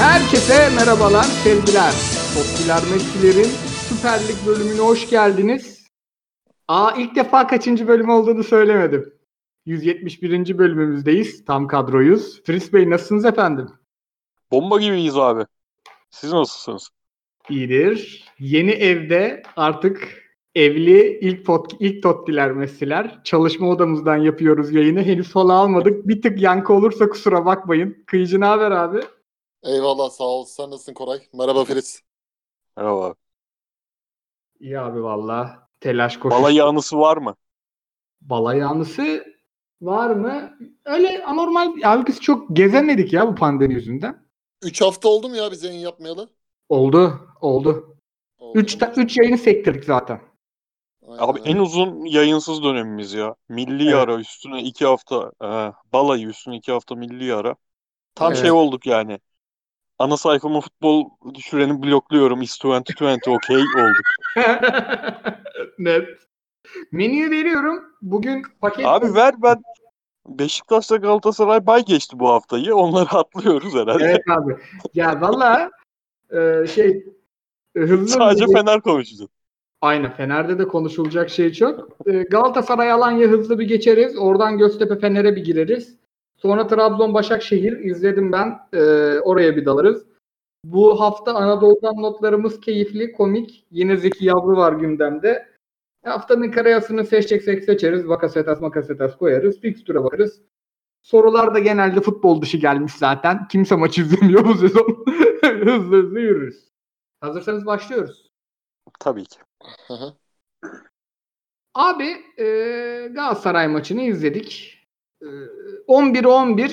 Herkese merhabalar, sevgiler. Popüler Messi'lerin Süper Lig bölümüne hoş geldiniz. Aa ilk defa kaçıncı bölüm olduğunu söylemedim. 171. bölümümüzdeyiz. Tam kadroyuz. Fris Bey nasılsınız efendim? Bomba gibiyiz abi. Siz nasılsınız? İyidir. Yeni evde artık evli ilk pot, ilk tottiler mesiler. Çalışma odamızdan yapıyoruz yayını. Henüz sola almadık. Bir tık yankı olursa kusura bakmayın. Kıyıcı ne haber abi? Eyvallah sağ ol. Sen nasılsın Koray? Merhaba Filiz. Merhaba. İyi abi valla. Telaş koşuş. Balayı anısı var mı? Balay anısı var mı? Öyle anormal. Abi biz çok gezemedik ya bu pandemi yüzünden. 3 hafta oldu mu ya biz yayın yapmayalı? Oldu. Oldu. Oldu. 3 üç yayını sektirdik zaten. Aynen Abi en uzun yayınsız dönemimiz ya. Milli Evet. ara üstüne iki hafta e, balayı üstüne iki hafta milli ara. Tam Evet. şey olduk yani. Ana sayfama futbol düşüreni blokluyorum. Is 2020 okey olduk. Net. Menüyü veriyorum. Bugün paket Abi ver ben Beşiktaş'ta Galatasaray bay geçti bu haftayı. Onları atlıyoruz herhalde. Evet abi. Ya valla e, şey e, hızlı Sadece hızlı- Fener konuşacağız. Aynen Fener'de de konuşulacak şey çok. E, Galatasaray Alanya hızlı bir geçeriz. Oradan Göztepe Fener'e bir gireriz. Sonra Trabzon Başakşehir izledim ben. E, oraya bir dalarız. Bu hafta Anadolu'dan notlarımız keyifli, komik. Yine Zeki Yavru var gündemde. Haftanın karayasını seçeceksek seçeriz. Vakasetas makasetas koyarız. Fixture'a bakarız. Sorular da genelde futbol dışı gelmiş zaten. Kimse maç izlemiyor bu sezon. hızlı hızlı yürürüz. Hazırsanız başlıyoruz. Tabii ki. Abi e, Galatasaray maçını izledik. E, 11-11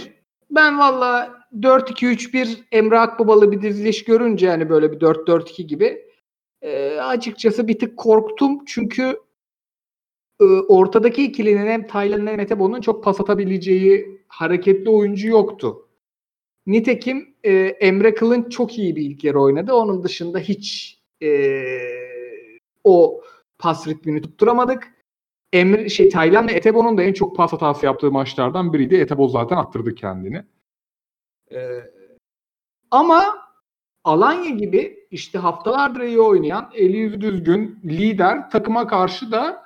ben valla 4-2-3-1 Emre Akbabalı bir diziliş görünce yani böyle bir 4-4-2 gibi e, açıkçası bir tık korktum. Çünkü e, ortadaki ikilinin hem Taylan'ın hem Etebo'nun çok pas atabileceği hareketli oyuncu yoktu. Nitekim e, Emre Kılınç çok iyi bir ilk yarı oynadı. Onun dışında hiç e, o pas ritmini tutturamadık. Emre şey Taylan ve Etebo'nun da en çok pas hatası yaptığı maçlardan biriydi. Etebo zaten attırdı kendini. Ee, ama Alanya gibi işte haftalardır iyi oynayan, eli yüzü düzgün, lider takıma karşı da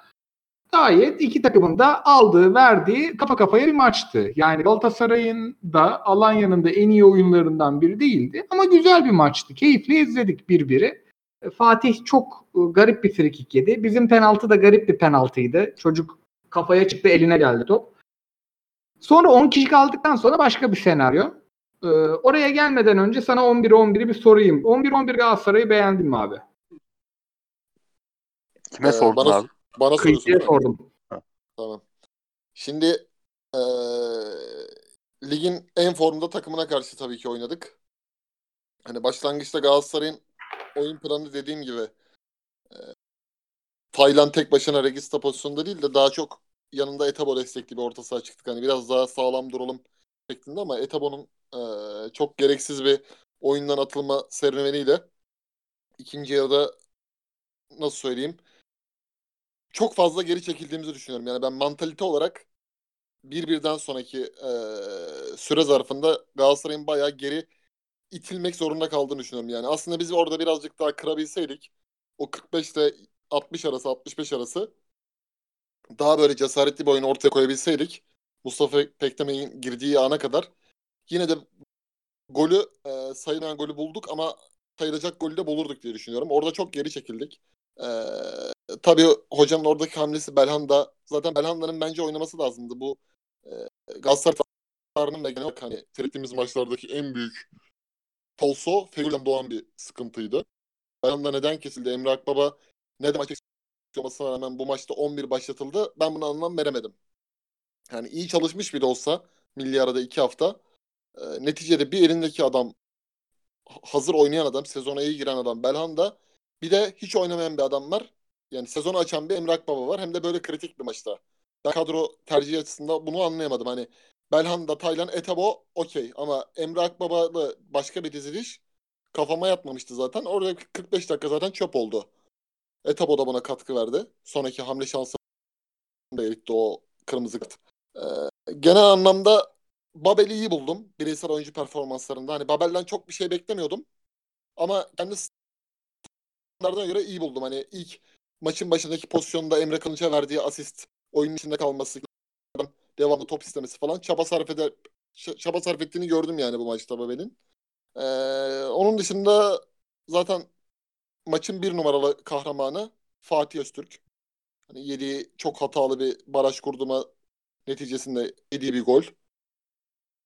gayet iki takımın da aldığı, verdiği kafa kafaya bir maçtı. Yani Galatasaray'ın da Alanya'nın da en iyi oyunlarından biri değildi. Ama güzel bir maçtı. Keyifli izledik birbiri. Fatih çok e, garip bir frikik yedi. Bizim penaltı da garip bir penaltıydı. Çocuk kafaya çıktı eline geldi top. Sonra 10 kişi kaldıktan sonra başka bir senaryo. E, oraya gelmeden önce sana 11-11'i bir sorayım. 11-11 Galatasaray'ı beğendin mi abi? Kime Ee, sordun bana- abi? Bana soruyorsun. Sordum. Tamam. Şimdi eee, ligin en formda takımına karşı tabii ki oynadık. Hani başlangıçta Galatasaray'ın oyun planı dediğim gibi eee Taylan tek başına Regista pozisyonda değil de daha çok yanında Etabo destekli bir orta saha çıktık. Hani biraz daha sağlam duralım şeklinde ama Etabo'nun eee, çok gereksiz bir oyundan atılma serüveniyle ikinci yarıda nasıl söyleyeyim çok fazla geri çekildiğimizi düşünüyorum. Yani ben mantalite olarak bir birden sonraki eee, süre zarfında Galatasaray'ın bayağı geri itilmek zorunda kaldığını düşünüyorum. Yani aslında biz orada birazcık daha kırabilseydik o 45 ile 60 arası 65 arası daha böyle cesaretli bir oyun ortaya koyabilseydik Mustafa Pektemey'in girdiği ana kadar yine de golü e, sayılan golü bulduk ama sayılacak golü de bulurduk diye düşünüyorum. Orada çok geri çekildik. E, tabii hocanın oradaki hamlesi Belhanda zaten Belhanda'nın bence oynaması lazımdı. Bu e, Galatasaray taraftarının ve genel hani seyrettiğimiz maçlardaki en büyük falso Fegül'den doğan bir sıkıntıydı. Belhanda neden kesildi? Emre Akbaba neden maç olmasına rağmen bu maçta 11 başlatıldı? Ben buna anlam veremedim. Yani iyi çalışmış bile olsa milli arada iki hafta e, neticede bir elindeki adam ha- hazır oynayan adam, sezona iyi giren adam Belhanda. Bir de hiç oynamayan bir adam var. Yani sezonu açan bir Emre Akbaba var. Hem de böyle kritik bir maçta. Ben kadro tercihi açısından bunu anlayamadım. Hani Belhanda, Taylan, Etebo okey. Ama Emre Akbaba'lı başka bir diziliş kafama yatmamıştı zaten. Orada 45 dakika zaten çöp oldu. Etebo da buna katkı verdi. Sonraki hamle şansı da eritti o kırmızı kart. Ee, genel anlamda Babel'i iyi buldum bireysel oyuncu performanslarında. Hani Babel'den çok bir şey beklemiyordum. Ama kendi standartlarına göre iyi buldum. Hani ilk maçın başındaki pozisyonda Emre Kılıç'a verdiği asist, oyunun içinde kalması, devamlı top istemesi falan çaba sarf eder çaba sarf ettiğini gördüm yani bu maçta Babel'in. Ee, onun dışında zaten maçın bir numaralı kahramanı Fatih Öztürk. Hani yediği çok hatalı bir baraj kurduma neticesinde yediği bir gol.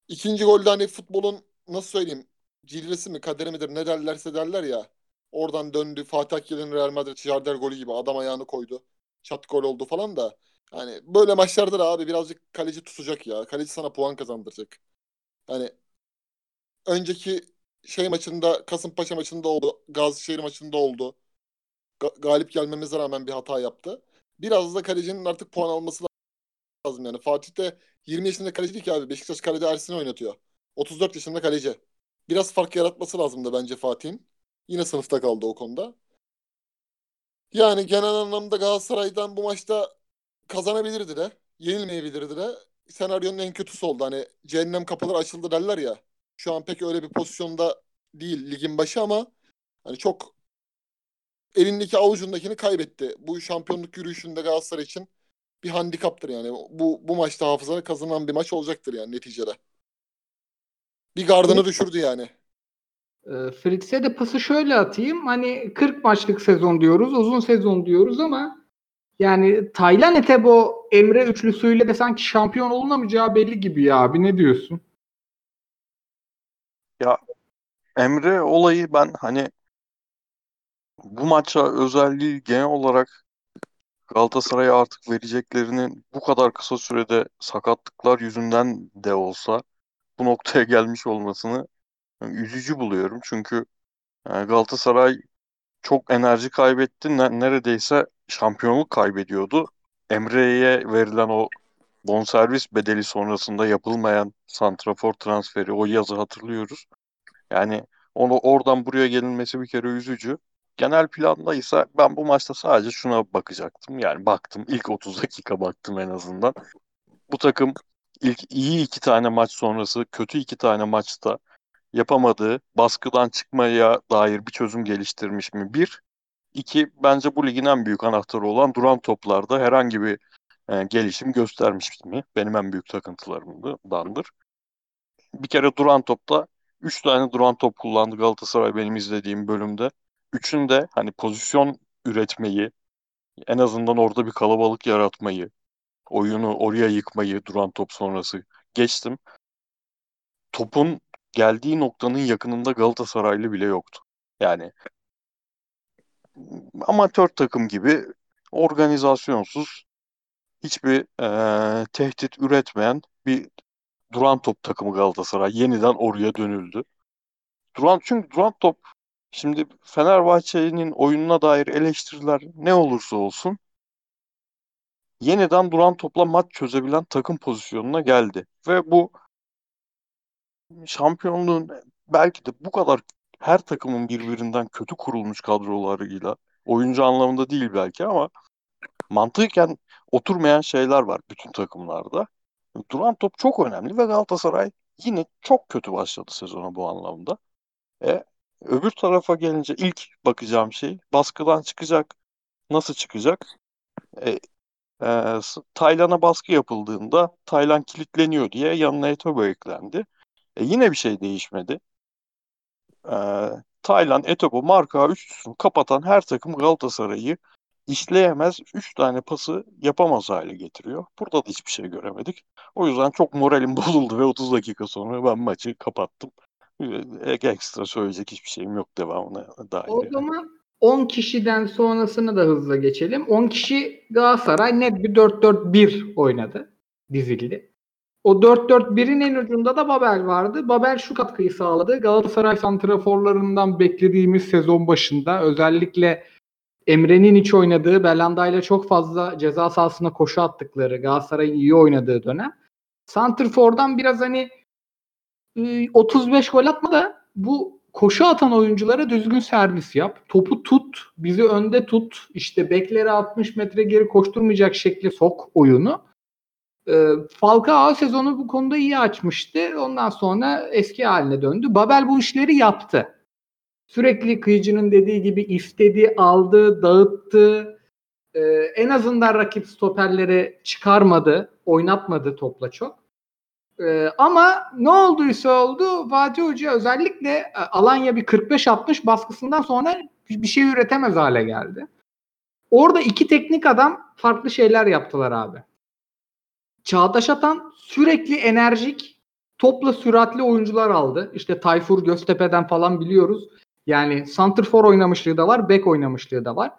İkinci golde hani futbolun nasıl söyleyeyim cilvesi mi kaderi midir ne derlerse derler ya. Oradan döndü Fatih Akgül'ün Real Madrid Jardel golü gibi adam ayağını koydu. Çat gol oldu falan da. Yani böyle maçlarda da abi birazcık kaleci tutacak ya. Kaleci sana puan kazandıracak. Yani önceki şey maçında Kasımpaşa maçında oldu. Gazişehir maçında oldu. Ga- galip gelmemize rağmen bir hata yaptı. Biraz da kalecinin artık puan alması lazım yani. Fatih de 20 yaşında kaleci değil ki abi. Beşiktaş kalede Ersin'i oynatıyor. 34 yaşında kaleci. Biraz fark yaratması lazımdı bence Fatih'in. Yine sınıfta kaldı o konuda. Yani genel anlamda Galatasaray'dan bu maçta kazanabilirdi de, yenilmeyebilirdi de. Senaryonun en kötüsü oldu. Hani cehennem kapıları açıldı derler ya. Şu an pek öyle bir pozisyonda değil ligin başı ama hani çok elindeki avucundakini kaybetti. Bu şampiyonluk yürüyüşünde Galatasaray için bir handikaptır yani. Bu bu maçta hafızana kazanılan bir maç olacaktır yani neticede. Bir gardını düşürdü yani. E, Fritz'e de pası şöyle atayım. Hani 40 maçlık sezon diyoruz, uzun sezon diyoruz ama yani Taylan Etebo Emre üçlüsüyle de sanki şampiyon olunamayacağı belli gibi ya abi ne diyorsun? Emre olayı ben hani bu maça özelliği genel olarak Galatasaray'a artık vereceklerinin bu kadar kısa sürede sakatlıklar yüzünden de olsa bu noktaya gelmiş olmasını yani üzücü buluyorum. Çünkü yani Galatasaray çok enerji kaybetti. Ne- neredeyse şampiyonluk kaybediyordu. Emre'ye verilen o bonservis bedeli sonrasında yapılmayan santrafor transferi o yazı hatırlıyoruz. Yani onu oradan buraya gelinmesi bir kere üzücü. Genel planda ise ben bu maçta sadece şuna bakacaktım. Yani baktım ilk 30 dakika baktım en azından. Bu takım ilk iyi iki tane maç sonrası kötü iki tane maçta yapamadığı baskıdan çıkmaya dair bir çözüm geliştirmiş mi? Bir. İki, bence bu ligin en büyük anahtarı olan duran toplarda herhangi bir e, gelişim göstermiş mi? Benim en büyük takıntılarımdandır. Bir kere duran topta 3 tane duran top kullandı Galatasaray benim izlediğim bölümde. Üçünde hani pozisyon üretmeyi, en azından orada bir kalabalık yaratmayı, oyunu oraya yıkmayı duran top sonrası geçtim. Topun geldiği noktanın yakınında Galatasaraylı bile yoktu. Yani amatör takım gibi organizasyonsuz, hiçbir eee, tehdit üretmeyen bir duran top takımı Galatasaray yeniden oraya dönüldü. Duran çünkü duran top şimdi Fenerbahçe'nin oyununa dair eleştiriler ne olursa olsun yeniden duran topla maç çözebilen takım pozisyonuna geldi ve bu şampiyonluğun belki de bu kadar her takımın birbirinden kötü kurulmuş kadrolarıyla oyuncu anlamında değil belki ama mantıken oturmayan şeyler var bütün takımlarda. Duran top çok önemli ve Galatasaray yine çok kötü başladı sezona bu anlamda. E, öbür tarafa gelince ilk bakacağım şey baskıdan çıkacak. Nasıl çıkacak? E, e, Taylan'a baskı yapıldığında Taylan kilitleniyor diye yanına Etobo eklendi. E, yine bir şey değişmedi. E, Taylan, Etobo, marka üçlüsünü kapatan her takım Galatasaray'ı işleyemez 3 tane pası yapamaz hale getiriyor. Burada da hiçbir şey göremedik. O yüzden çok moralim bozuldu ve 30 dakika sonra ben maçı kapattım. E, Ekstra söyleyecek hiçbir şeyim yok devamına dair. O zaman 10 kişiden sonrasını da hızla geçelim. 10 kişi Galatasaray net bir 4-4-1 oynadı. Dizildi. O 4-4-1'in en ucunda da Babel vardı. Babel şu katkıyı sağladı. Galatasaray santraforlarından beklediğimiz sezon başında özellikle Emre'nin iç oynadığı, Belanda ile çok fazla ceza sahasına koşu attıkları, Galatasaray'ın iyi oynadığı dönem. Santrfor'dan biraz hani e, 35 gol atma da bu koşu atan oyunculara düzgün servis yap. Topu tut, bizi önde tut. İşte bekleri 60 metre geri koşturmayacak şekli sok oyunu. E, Falcao sezonu bu konuda iyi açmıştı. Ondan sonra eski haline döndü. Babel bu işleri yaptı. Sürekli kıyıcının dediği gibi istedi, aldı, dağıttı. E, en azından rakip stoperleri çıkarmadı, oynatmadı topla çok. Ee, ama ne olduysa oldu Fatih Hoca özellikle e, Alanya bir 45-60 baskısından sonra bir şey üretemez hale geldi. Orada iki teknik adam farklı şeyler yaptılar abi. Çağdaş Atan sürekli enerjik, topla süratli oyuncular aldı. İşte Tayfur Göztepe'den falan biliyoruz. Yani santrfor oynamışlığı da var, bek oynamışlığı da var.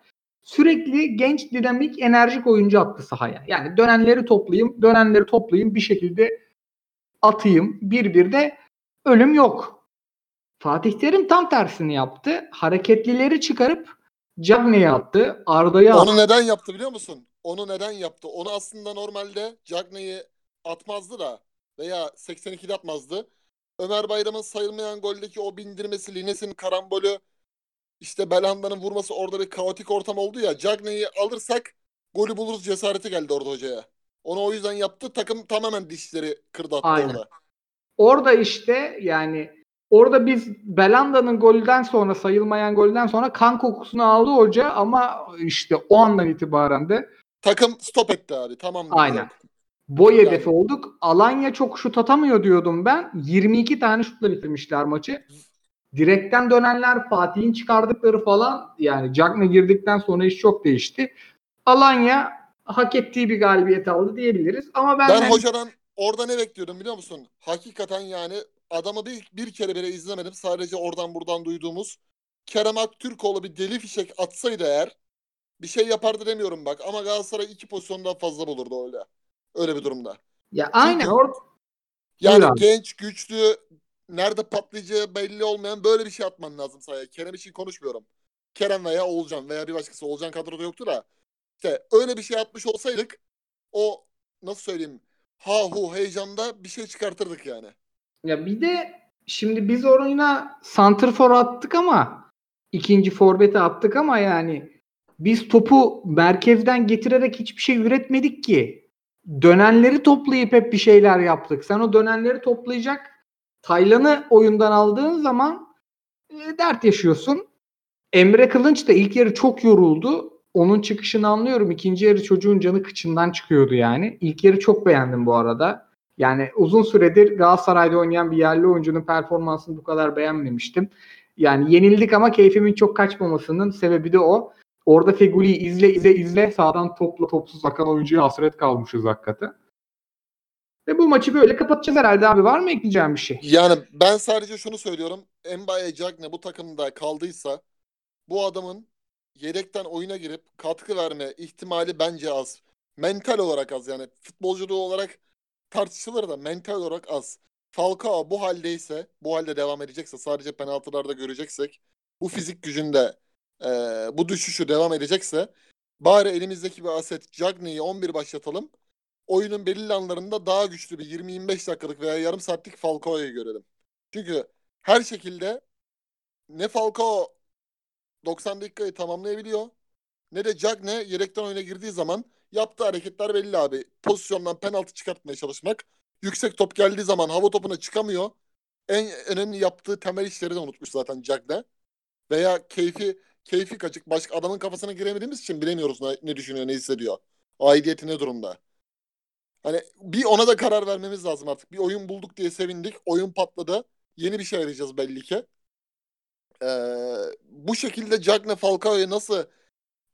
Sürekli genç, dinamik, enerjik oyuncu attı sahaya. Yani dönenleri toplayayım, dönenleri toplayayım bir şekilde atayım. Bir bir de ölüm yok. Fatih Terim tam tersini yaptı. Hareketlileri çıkarıp Cagney'e attı. Arda'ya attı. Onu neden yaptı biliyor musun? Onu neden yaptı? Onu aslında normalde Cagney'i atmazdı da veya 82'de atmazdı. Ömer Bayram'ın sayılmayan goldeki o bindirmesi, Lines'in karambolü, işte Belhanda'nın vurması orada bir kaotik ortam oldu ya. Cagney'i alırsak golü buluruz cesareti geldi orada hocaya. Onu o yüzden yaptı. Takım tamamen dişleri kırdı attı Aynen. orada. Orada işte yani orada biz Belanda'nın golden sonra sayılmayan golden sonra kan kokusunu aldı hoca ama işte o andan itibaren de Takım stop etti abi. Tamam. Aynen. boy Yani. hedefi olduk. Alanya çok şut atamıyor diyordum ben. 22 tane şutla bitirmişler maçı. Direkten dönenler, Fatih'in çıkardıkları falan yani Cagney girdikten sonra iş çok değişti. Alanya hak ettiği bir galibiyet aldı diyebiliriz. Ama ben, Ben hocadan orada ne bekliyordum biliyor musun? Hakikaten yani adamı bir, bir kere bile izlemedim. Sadece oradan buradan duyduğumuz Kerem Aktürkoğlu bir deli fişek atsaydı eğer bir şey yapardı demiyorum bak. Ama Galatasaray iki pozisyondan fazla bulurdu öyle. Öyle bir durumda. ya aynen Çünkü- Yani Buyur genç, güçlü, nerede patlayacağı belli olmayan böyle bir şey atman lazım sahaya. Kerem için konuşmuyorum. Kerem veya Oğulcan veya bir başkası. Oğulcan kadroda yoktu da. İşte öyle bir şey atmış olsaydık o nasıl söyleyeyim ha hu heyecanda bir şey çıkartırdık yani. Ya bir de şimdi biz oyuna santrfor attık ama ikinci forvete attık ama yani biz topu merkezden getirerek hiçbir şey üretmedik ki. Dönenleri toplayıp hep bir şeyler yaptık. Sen o dönenleri toplayacak Taylan'ı oyundan aldığın zaman e, dert yaşıyorsun. Emre Kılınç da ilk yarı çok yoruldu. Onun çıkışını anlıyorum. İkinci yarı çocuğun canı kıçından çıkıyordu yani. İlk yarı çok beğendim bu arada. Yani uzun süredir Galatasaray'da oynayan bir yerli oyuncunun performansını bu kadar beğenmemiştim. Yani yenildik ama keyfimin çok kaçmamasının sebebi de o. Orada Feguli'yi izle izle izle sağdan topla topsuz akan oyuncuya hasret kalmışız hakikaten. Ve bu maçı böyle kapatacağız herhalde abi. Var mı ekleyeceğim bir şey? Yani ben sadece şunu söylüyorum. Mbaye Cagne bu takımda kaldıysa bu adamın yedekten oyuna girip katkı verme ihtimali bence az. Mental olarak az yani. Futbolculuğu olarak tartışılır da mental olarak az. Falcao bu haldeyse, bu halde devam edecekse, sadece penaltılarda göreceksek, bu fizik gücünde e, bu düşüşü devam edecekse bari elimizdeki bir aset Cagney'i 11 başlatalım. Oyunun belirli anlarında daha güçlü bir 20-25 dakikalık veya yarım saatlik Falcao'yu görelim. Çünkü her şekilde ne Falcao 90 dakikayı tamamlayabiliyor ne de Cagney yedekten oyuna girdiği zaman yaptığı hareketler belli abi. Pozisyondan penaltı çıkartmaya çalışmak. Yüksek top geldiği zaman hava topuna çıkamıyor. En önemli yaptığı temel işleri de unutmuş zaten Cagney. Veya keyfi keyfi kaçık. Başka adamın kafasına giremediğimiz için bilemiyoruz ne, ne düşünüyor, ne hissediyor. Aidiyeti ne durumda. Hani bir ona da karar vermemiz lazım artık. Bir oyun bulduk diye sevindik. Oyun patladı. Yeni bir şey arayacağız belli ki. Ee, bu şekilde Cagney Falcao'yu nasıl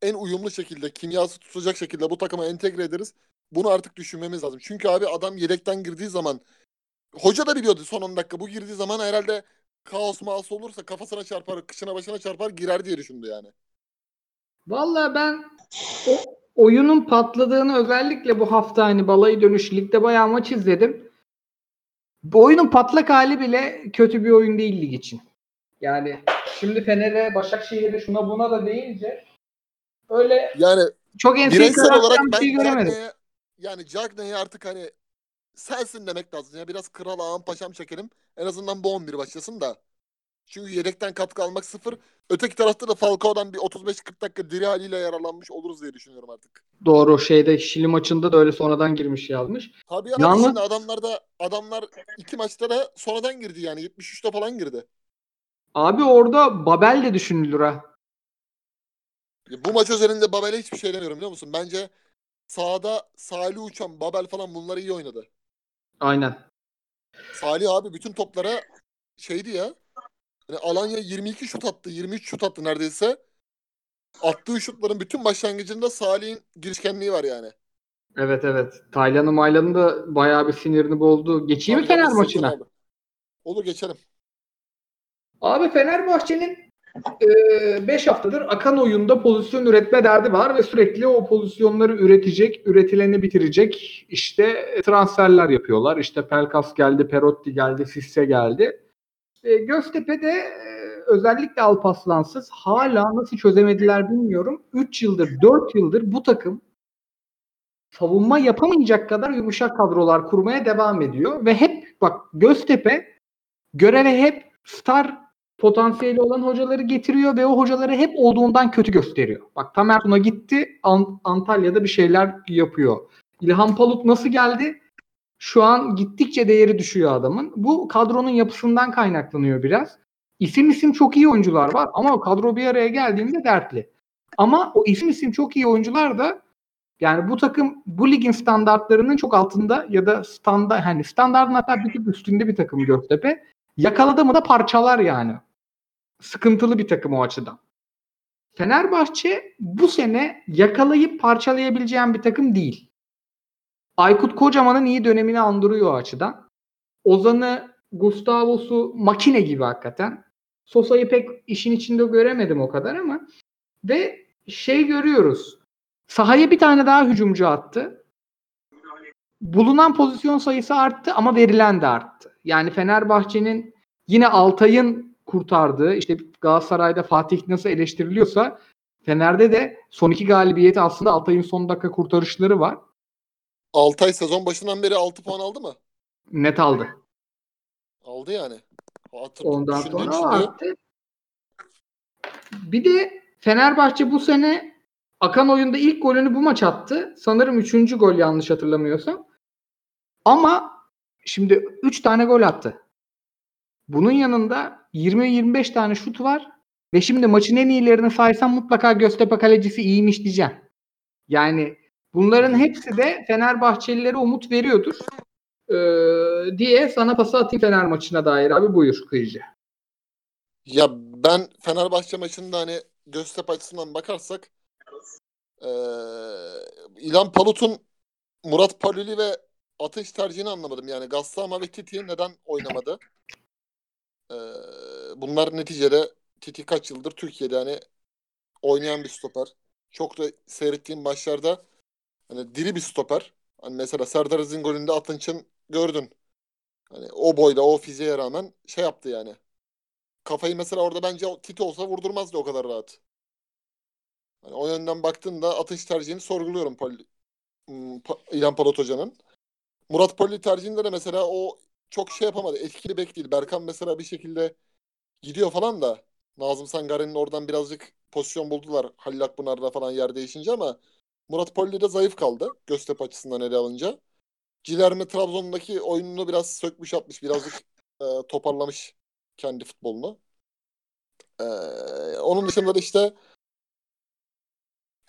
en uyumlu şekilde, kimyası tutacak şekilde bu takıma entegre ederiz. Bunu artık düşünmemiz lazım. Çünkü abi adam yedekten girdiği zaman hoca da biliyordu son 10 dakika. Bu girdiği zaman herhalde kaos maos olursa kafasına çarpar, kışına başına çarpar girer diye düşündü yani. Vallahi ben o oyunun patladığını özellikle bu hafta hani balayı dönüş ligde bayağı maç izledim. Bu oyunun patlak hali bile kötü bir oyun değil lig için. Yani şimdi Fener'e, Başakşehir'e şuna buna da deyince öyle Yani çok enseyi bireysel olarak bir ben şey göremedim. Cagney'e yani Cagney'e artık hani sensin demek lazım. Ya biraz kral ağam paşam çekelim. En azından bu 11 başlasın da. Çünkü yedekten katkı almak sıfır. Öteki tarafta da Falcao'dan bir 35-40 dakika diri haliyle yaralanmış oluruz diye düşünüyorum artık. Doğru şeyde Şili maçında da öyle sonradan girmiş yazmış. Tabii abi Yalnız- şimdi adamlar da adamlar iki maçta da sonradan girdi yani 73'te falan girdi. Abi orada Babel de düşünülür ha. Bu maç özelinde Babel'e hiçbir şey demiyorum biliyor musun? Bence sahada Salih Uçan, Babel falan bunları iyi oynadı. Aynen. Salih abi bütün toplara şeydi ya. Hani Alanya 22 şut attı, 23 şut attı neredeyse. Attığı şutların bütün başlangıcında Salih'in girişkenliği var yani. Evet evet. Taylan'ı Maylan'ı da bayağı bir sinirini bozdu. Geçeyim mi Fener maçına? Abi. Olur geçelim. Abi Fenerbahçe'nin 5 haftadır akan oyunda pozisyon üretme derdi var ve sürekli o pozisyonları üretecek, üretileni bitirecek işte e, transferler yapıyorlar. İşte Pelkas geldi, Perotti geldi, Sisse geldi. E, Göztepe'de e, özellikle Alpaslansız hala nasıl çözemediler bilmiyorum. 3 yıldır, 4 yıldır bu takım savunma yapamayacak kadar yumuşak kadrolar kurmaya devam ediyor ve hep bak Göztepe göreve hep star potansiyeli olan hocaları getiriyor ve o hocaları hep olduğundan kötü gösteriyor. Bak Tamer Tuna gitti Ant- Antalya'da bir şeyler yapıyor. İlhan Palut nasıl geldi? Şu an gittikçe değeri düşüyor adamın. Bu kadronun yapısından kaynaklanıyor biraz. İsim isim çok iyi oyuncular var ama kadro bir araya geldiğinde dertli. Ama o isim isim çok iyi oyuncular da yani bu takım bu ligin standartlarının çok altında ya da standa hani standartın hatta bir üstünde bir takım Göztepe. Yakaladı mı da parçalar yani. Sıkıntılı bir takım o açıdan. Fenerbahçe bu sene yakalayıp parçalayabileceğin bir takım değil. Aykut Kocaman'ın iyi dönemini andırıyor o açıdan. Ozan'ı, Gustavo'su makine gibi hakikaten. Sosa'yı pek işin içinde göremedim o kadar ama ve şey görüyoruz. Sahaya bir tane daha hücumcu attı. Bulunan pozisyon sayısı arttı ama verilen de arttı. Yani Fenerbahçe'nin yine Altay'ın kurtardığı işte Galatasaray'da Fatih nasıl eleştiriliyorsa Fener'de de son iki galibiyeti aslında Altay'ın son dakika kurtarışları var. Altay sezon başından beri 6 puan aldı mı? Net aldı. Aldı yani. Hatır, Ondan sonra arttı. Bir de Fenerbahçe bu sene akan oyunda ilk golünü bu maç attı. Sanırım üçüncü gol yanlış hatırlamıyorsam. Ama şimdi 3 tane gol attı. Bunun yanında 20-25 tane şut var. Ve şimdi maçın en iyilerini saysam mutlaka Göztepe kalecisi iyiymiş diyeceğim. Yani bunların hepsi de Fenerbahçelilere umut veriyordur. Ee, diye sana pası atayım Fener maçına dair abi buyur Kıyıcı. Ya ben Fenerbahçe maçında hani Göztepe açısından bakarsak eee İlhan Palut'un Murat Paluli ve Ateş tercihini anlamadım. Yani Gassama ve Titi neden oynamadı? Eee, bunlar neticede Titi kaç yıldır Türkiye'de hani oynayan bir stoper. Çok da seyrettiğim maçlarda hani diri bir stoper. Hani mesela Serdar Aziz'in golünde Atınç'ın gördün. Hani o boyda o fiziğe rağmen şey yaptı yani. Kafayı mesela orada bence Titi olsa vurdurmazdı o kadar rahat. Hani o yönden baktığında atış tercihini sorguluyorum Pol Hmm, İlhan Palut Hoca'nın. Murat Poli tercihinde de mesela o çok şey yapamadı. Etkili bek değil. Berkan mesela bir şekilde gidiyor falan da Nazım Sangare'nin oradan birazcık pozisyon buldular. Halil Akpınar'da falan yer değişince ama Murat Poli de zayıf kaldı. Göztepe açısından ele alınca. Cilerme Trabzon'daki oyununu biraz sökmüş atmış. Birazcık e, toparlamış kendi futbolunu. Ee, onun dışında da işte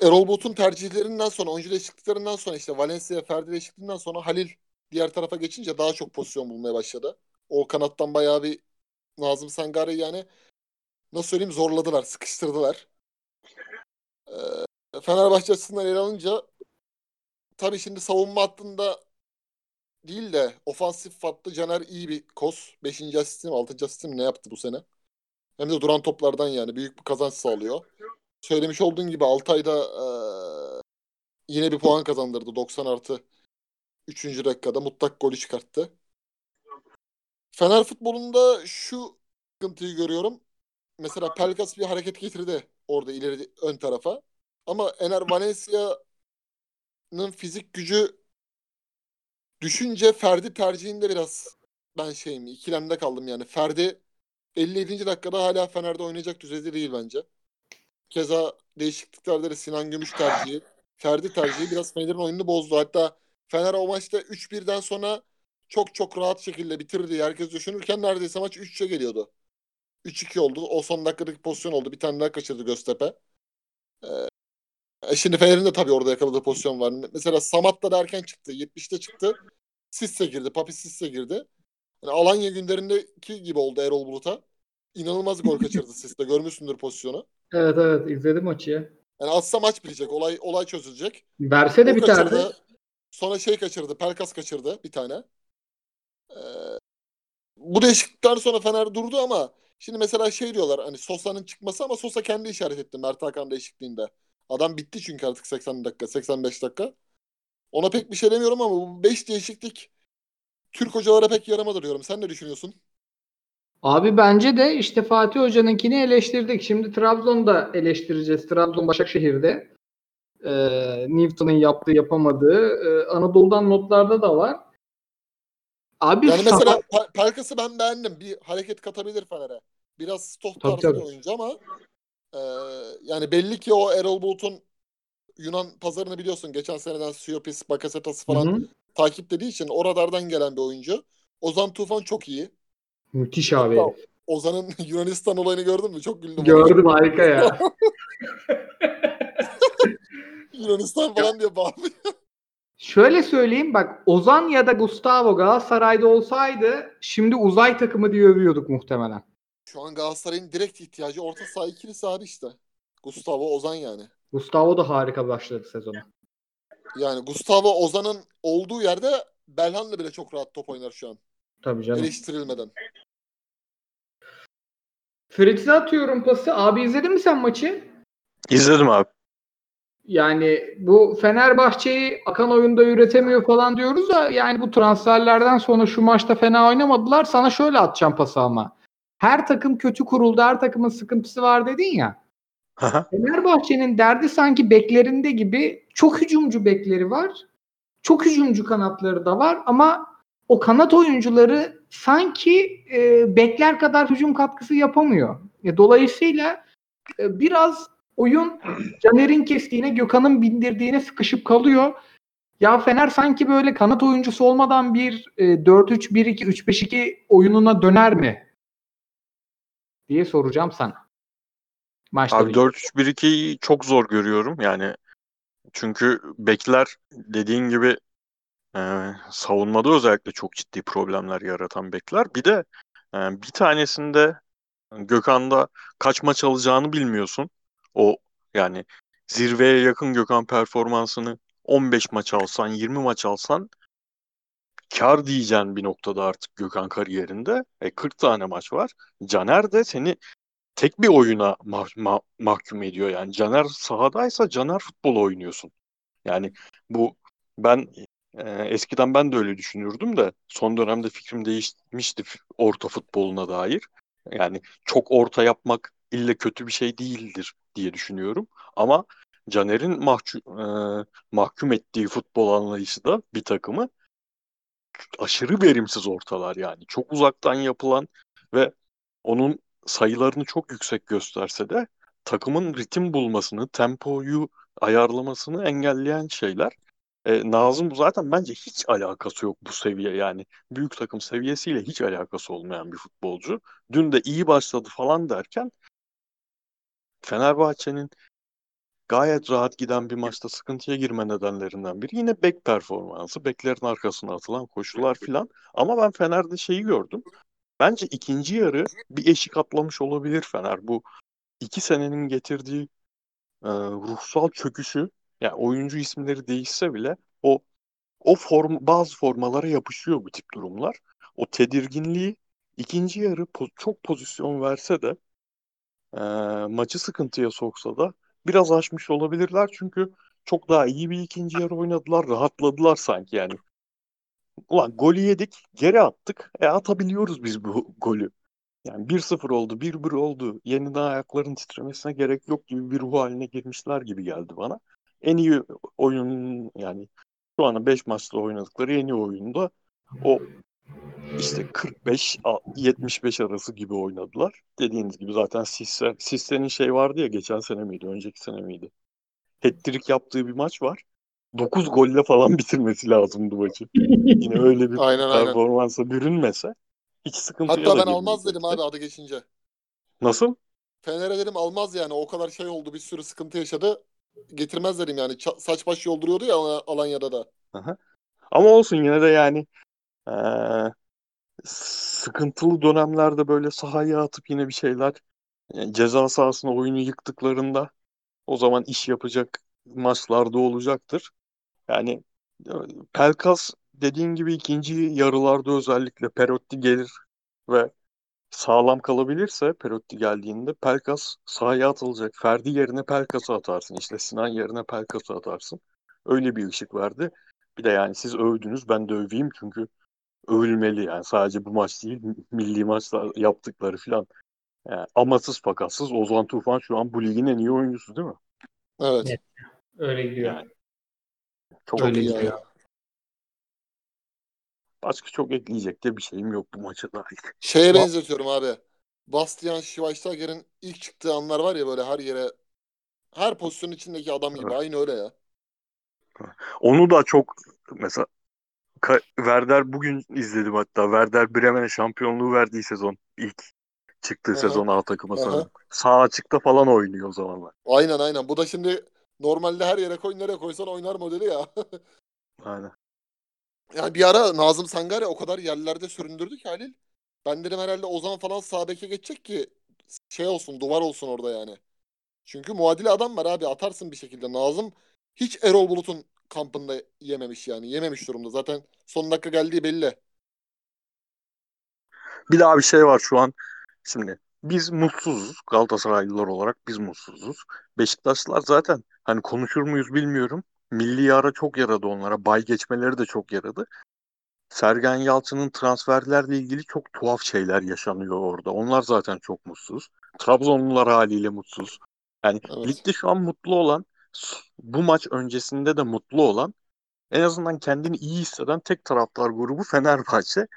Erol Bulut'un tercihlerinden sonra, oyuncu değişikliklerinden sonra işte Valencia, Ferdi değişikliğinden sonra Halil diğer tarafa geçince daha çok pozisyon bulmaya başladı. O kanattan bayağı bir Nazım Sangare yani nasıl söyleyeyim zorladılar, sıkıştırdılar. Ee, Fenerbahçe açısından ele alınca tabii şimdi savunma hattında değil de ofansif hattı Caner iyi bir kos. 5. asistim, 6. asistim ne yaptı bu sene? Hem de duran toplardan yani büyük bir kazanç sağlıyor. Söylemiş olduğun gibi Altay'da eee, yine bir puan kazandırdı 90 artı 3. dakikada mutlak golü çıkarttı. Fener futbolunda şu sıkıntıyı görüyorum. Mesela Pelkas bir hareket getirdi orada ileri ön tarafa. Ama Ener Valencia'nın fizik gücü düşünce Ferdi tercihinde biraz ben şeyim ikilemde kaldım yani. Ferdi 57. dakikada hala Fener'de oynayacak düzeyde değil bence. Keza değişikliklerde de Sinan Gümüş tercihi, Ferdi tercihi biraz Fener'in oyununu bozdu. Hatta Fener o maçta 3-1'den sonra çok çok rahat şekilde bitirdi herkes düşünürken neredeyse maç 3-3'e geliyordu. 3-2 oldu. O son dakikadaki pozisyon oldu. Bir tane daha kaçırdı Göztepe. Ee, şimdi Fener'in de tabii orada yakaladığı pozisyon var. Mesela Samat da erken çıktı. 70'te çıktı. Sisse girdi. Papi Sisse girdi. Yani Alanya günlerindeki gibi oldu Erol Bulut'a. İnanılmaz gol kaçırdı Sisse. Görmüşsündür pozisyonu. Evet evet izledim maçı ya. Yani atsa maç bilecek. Olay olay çözülecek. Verse de O biterdi. kaçırdı. Sonra şey kaçırdı. Pelkas kaçırdı bir tane. Ee, bu değişiklikten sonra Fener durdu ama şimdi mesela şey diyorlar hani Sosa'nın çıkması ama Sosa kendi işaret etti Mert Hakan değişikliğinde. Adam bitti çünkü artık 80 dakika, 85 dakika. Ona pek bir şey demiyorum ama bu 5 değişiklik Türk hocalara pek yaramadı diyorum. Sen ne düşünüyorsun? Abi bence de işte Fatih Hoca'nınkini eleştirdik. Şimdi Trabzon'da eleştireceğiz. Trabzon Başakşehir'de. Ee, Newton'un yaptığı yapamadığı. Ee, Anadolu'dan notlarda da var. Abi Yani mesela Pe- Pelkas'ı ben beğendim. Bir hareket katabilir Fener'e. Biraz stok Tabii, tarzı bir oyuncu ama e, yani belli ki o Erol Bulut'un Yunan pazarını biliyorsun. Geçen seneden Siopis, Bakasetas falan Hı hı. takiplediği için o radardan gelen bir oyuncu. Ozan Tufan çok iyi. Müthiş abi. Hatta Ozan'ın Yunanistan olayını gördün mü? Çok güldüm. Gördüm harika ya. Yunanistan falan diye bağırıyor. Şöyle söyleyeyim bak Ozan ya da Gustavo Galatasaray'da olsaydı şimdi uzay takımı diye övüyorduk muhtemelen. Şu an Galatasaray'ın direkt ihtiyacı orta saha ikilisi abi işte. Gustavo Ozan yani. Gustavo da harika başladı sezona. Yani Gustavo Ozan'ın olduğu yerde Belhanda bile çok rahat top oynar şu an. Tabii canım. Eleştirilmeden. Fritz'e atıyorum pası. Abi izledin mi sen maçı? İzledim abi. Yani bu Fenerbahçe'yi akan oyunda üretemiyor falan diyoruz da yani bu transferlerden sonra şu maçta fena oynamadılar. Sana şöyle atacağım pası ama. Her takım kötü kuruldu, her takımın sıkıntısı var dedin ya. Fenerbahçe'nin derdi sanki beklerinde gibi çok hücumcu bekleri var. Çok hücumcu kanatları da var ama o kanat oyuncuları sanki e, bekler kadar hücum katkısı yapamıyor. E, dolayısıyla e, biraz oyun Caner'in kestiğine, Gökhan'ın bindirdiğine sıkışıp kalıyor. Ya Fener sanki böyle kanat oyuncusu olmadan bir e, 4-3-1-2, 3-5-2 oyununa döner mi? diye soracağım sana. Maçta Abi bir- 4-3-1-2'yi çok zor görüyorum yani. Çünkü bekler dediğin gibi e, savunmada özellikle çok ciddi problemler yaratan bekler. Bir de e, bir tanesinde Gökhan'da kaç maç alacağını bilmiyorsun. O yani zirveye yakın Gökhan performansını 15 maç alsan, 20 maç alsan kar diyeceğin bir noktada artık Gökhan kariyerinde. E, 40 tane maç var. Caner de seni tek bir oyuna mah- ma- mahkum ediyor. Yani Caner sahadaysa Caner futbol oynuyorsun. Yani bu ben e, eskiden ben de öyle düşünürdüm de son dönemde fikrim değişmişti orta futboluna dair. Yani çok orta yapmak ille kötü bir şey değildir diye düşünüyorum. Ama Caner'in mahcu- e, mahkum ettiği futbol anlayışı da bir takımı aşırı verimsiz ortalar yani. Çok uzaktan yapılan ve onun sayılarını çok yüksek gösterse de takımın ritim bulmasını, tempoyu ayarlamasını engelleyen şeyler. E, Nazım zaten bence hiç alakası yok bu seviye yani. Büyük takım seviyesiyle hiç alakası olmayan bir futbolcu. Dün de iyi başladı falan derken Fenerbahçe'nin gayet rahat giden bir maçta sıkıntıya girme nedenlerinden biri yine bek performansı. Beklerin arkasına atılan koşular filan. Ama ben Fener'de şeyi gördüm. Bence ikinci yarı bir eşik atlamış olabilir Fener. Bu iki senenin getirdiği e, ruhsal çöküşü yani oyuncu isimleri değişse bile o o form bazı formalara yapışıyor bu tip durumlar. O tedirginliği ikinci yarı po- çok pozisyon verse de e, maçı sıkıntıya soksa da biraz aşmış olabilirler çünkü çok daha iyi bir ikinci yarı oynadılar, rahatladılar sanki yani. Ulan golü yedik, geri attık. E atabiliyoruz biz bu golü. Yani 1-0 oldu, 1-1 oldu. Yeniden ayakların titremesine gerek yok gibi bir ruh haline girmişler gibi geldi bana. En iyi oyun yani şu ana 5 maçta oynadıkları en iyi oyunda o işte 45-75 arası gibi oynadılar. Dediğiniz gibi zaten Sisse, Sisse'nin şey vardı ya geçen sene miydi, önceki sene miydi? Hat-trick yaptığı bir maç var. 9 golle falan bitirmesi lazımdı maçı. Yine öyle bir Aynen aynen. performansa bürünmese hiç sıkıntıya Hatta ben almaz dedim abi adı geçince. Nasıl? Fener'e dedim almaz yani. O kadar şey oldu bir sürü sıkıntı yaşadı. Getirmez dedim yani. Ça- saç baş yolduruyordu ya Al- Alanya'da da. Ama olsun yine de yani eee, sıkıntılı dönemlerde böyle sahaya atıp yine bir şeyler yani ceza sahasına oyunu yıktıklarında o zaman iş yapacak maçlarda olacaktır. Yani e, Pelkas dediğin gibi ikinci yarılarda özellikle Perotti gelir ve sağlam kalabilirse Perotti geldiğinde Pelkas sahaya atılacak. Ferdi yerine Pelkas'ı atarsın. İşte Sinan yerine Pelkas'ı atarsın. Öyle bir ışık verdi. Bir de yani siz övdünüz ben de öveyim çünkü övülmeli yani sadece bu maç değil milli maçlar yaptıkları falan. Yani amatsız fakatsız Ozan Tufan şu an bu ligin en iyi oyuncusu değil mi? Evet. Evet. Öyle gidiyor. Yani çok Öyle iyi gidiyor. ya. başka çok ekleyecek de bir şeyim yok bu maça dair. Şeye benzetiyorum abi. Bastian Schweinsteiger'in ilk çıktığı anlar var ya böyle her yere her pozisyonun içindeki adam gibi. Evet. Aynı öyle ya. Onu da çok mesela Ka- Werder bugün izledim hatta. Werder Bremen'e şampiyonluğu verdiği sezon ilk çıktığı Aha. sezon A takıma Aha. sanırım. Sağ açıkta falan oynuyor o zamanlar. Aynen aynen. Bu da şimdi normalde her yere koy nereye koysan oynar modeli ya. Aynen. Yani bir ara Nazım Sangare o kadar yerlerde süründürdü ki Halil. Ben dedim herhalde Ozan falan sağ beke geçecek ki şey olsun duvar olsun orada yani. Çünkü muadili adam var abi atarsın bir şekilde. Nazım hiç Erol Bulut'un kampında yememiş yani. Yememiş durumda. Zaten son dakika geldiği belli. Bir daha bir şey var şu an. Şimdi biz mutsuzuz. Galatasaraylılar olarak biz mutsuzuz. Beşiktaşlılar zaten hani konuşur muyuz bilmiyorum. Milli ara çok yaradı onlara. Bay geçmeleri de çok yaradı. Sergen Yalçın'ın transferlerle ilgili çok tuhaf şeyler yaşanıyor orada. Onlar zaten çok mutsuz. Trabzonlular haliyle mutsuz. Yani Evet. ligde şu an mutlu olan, bu maç öncesinde de mutlu olan, en azından kendini iyi hisseden tek taraftar grubu Fenerbahçe.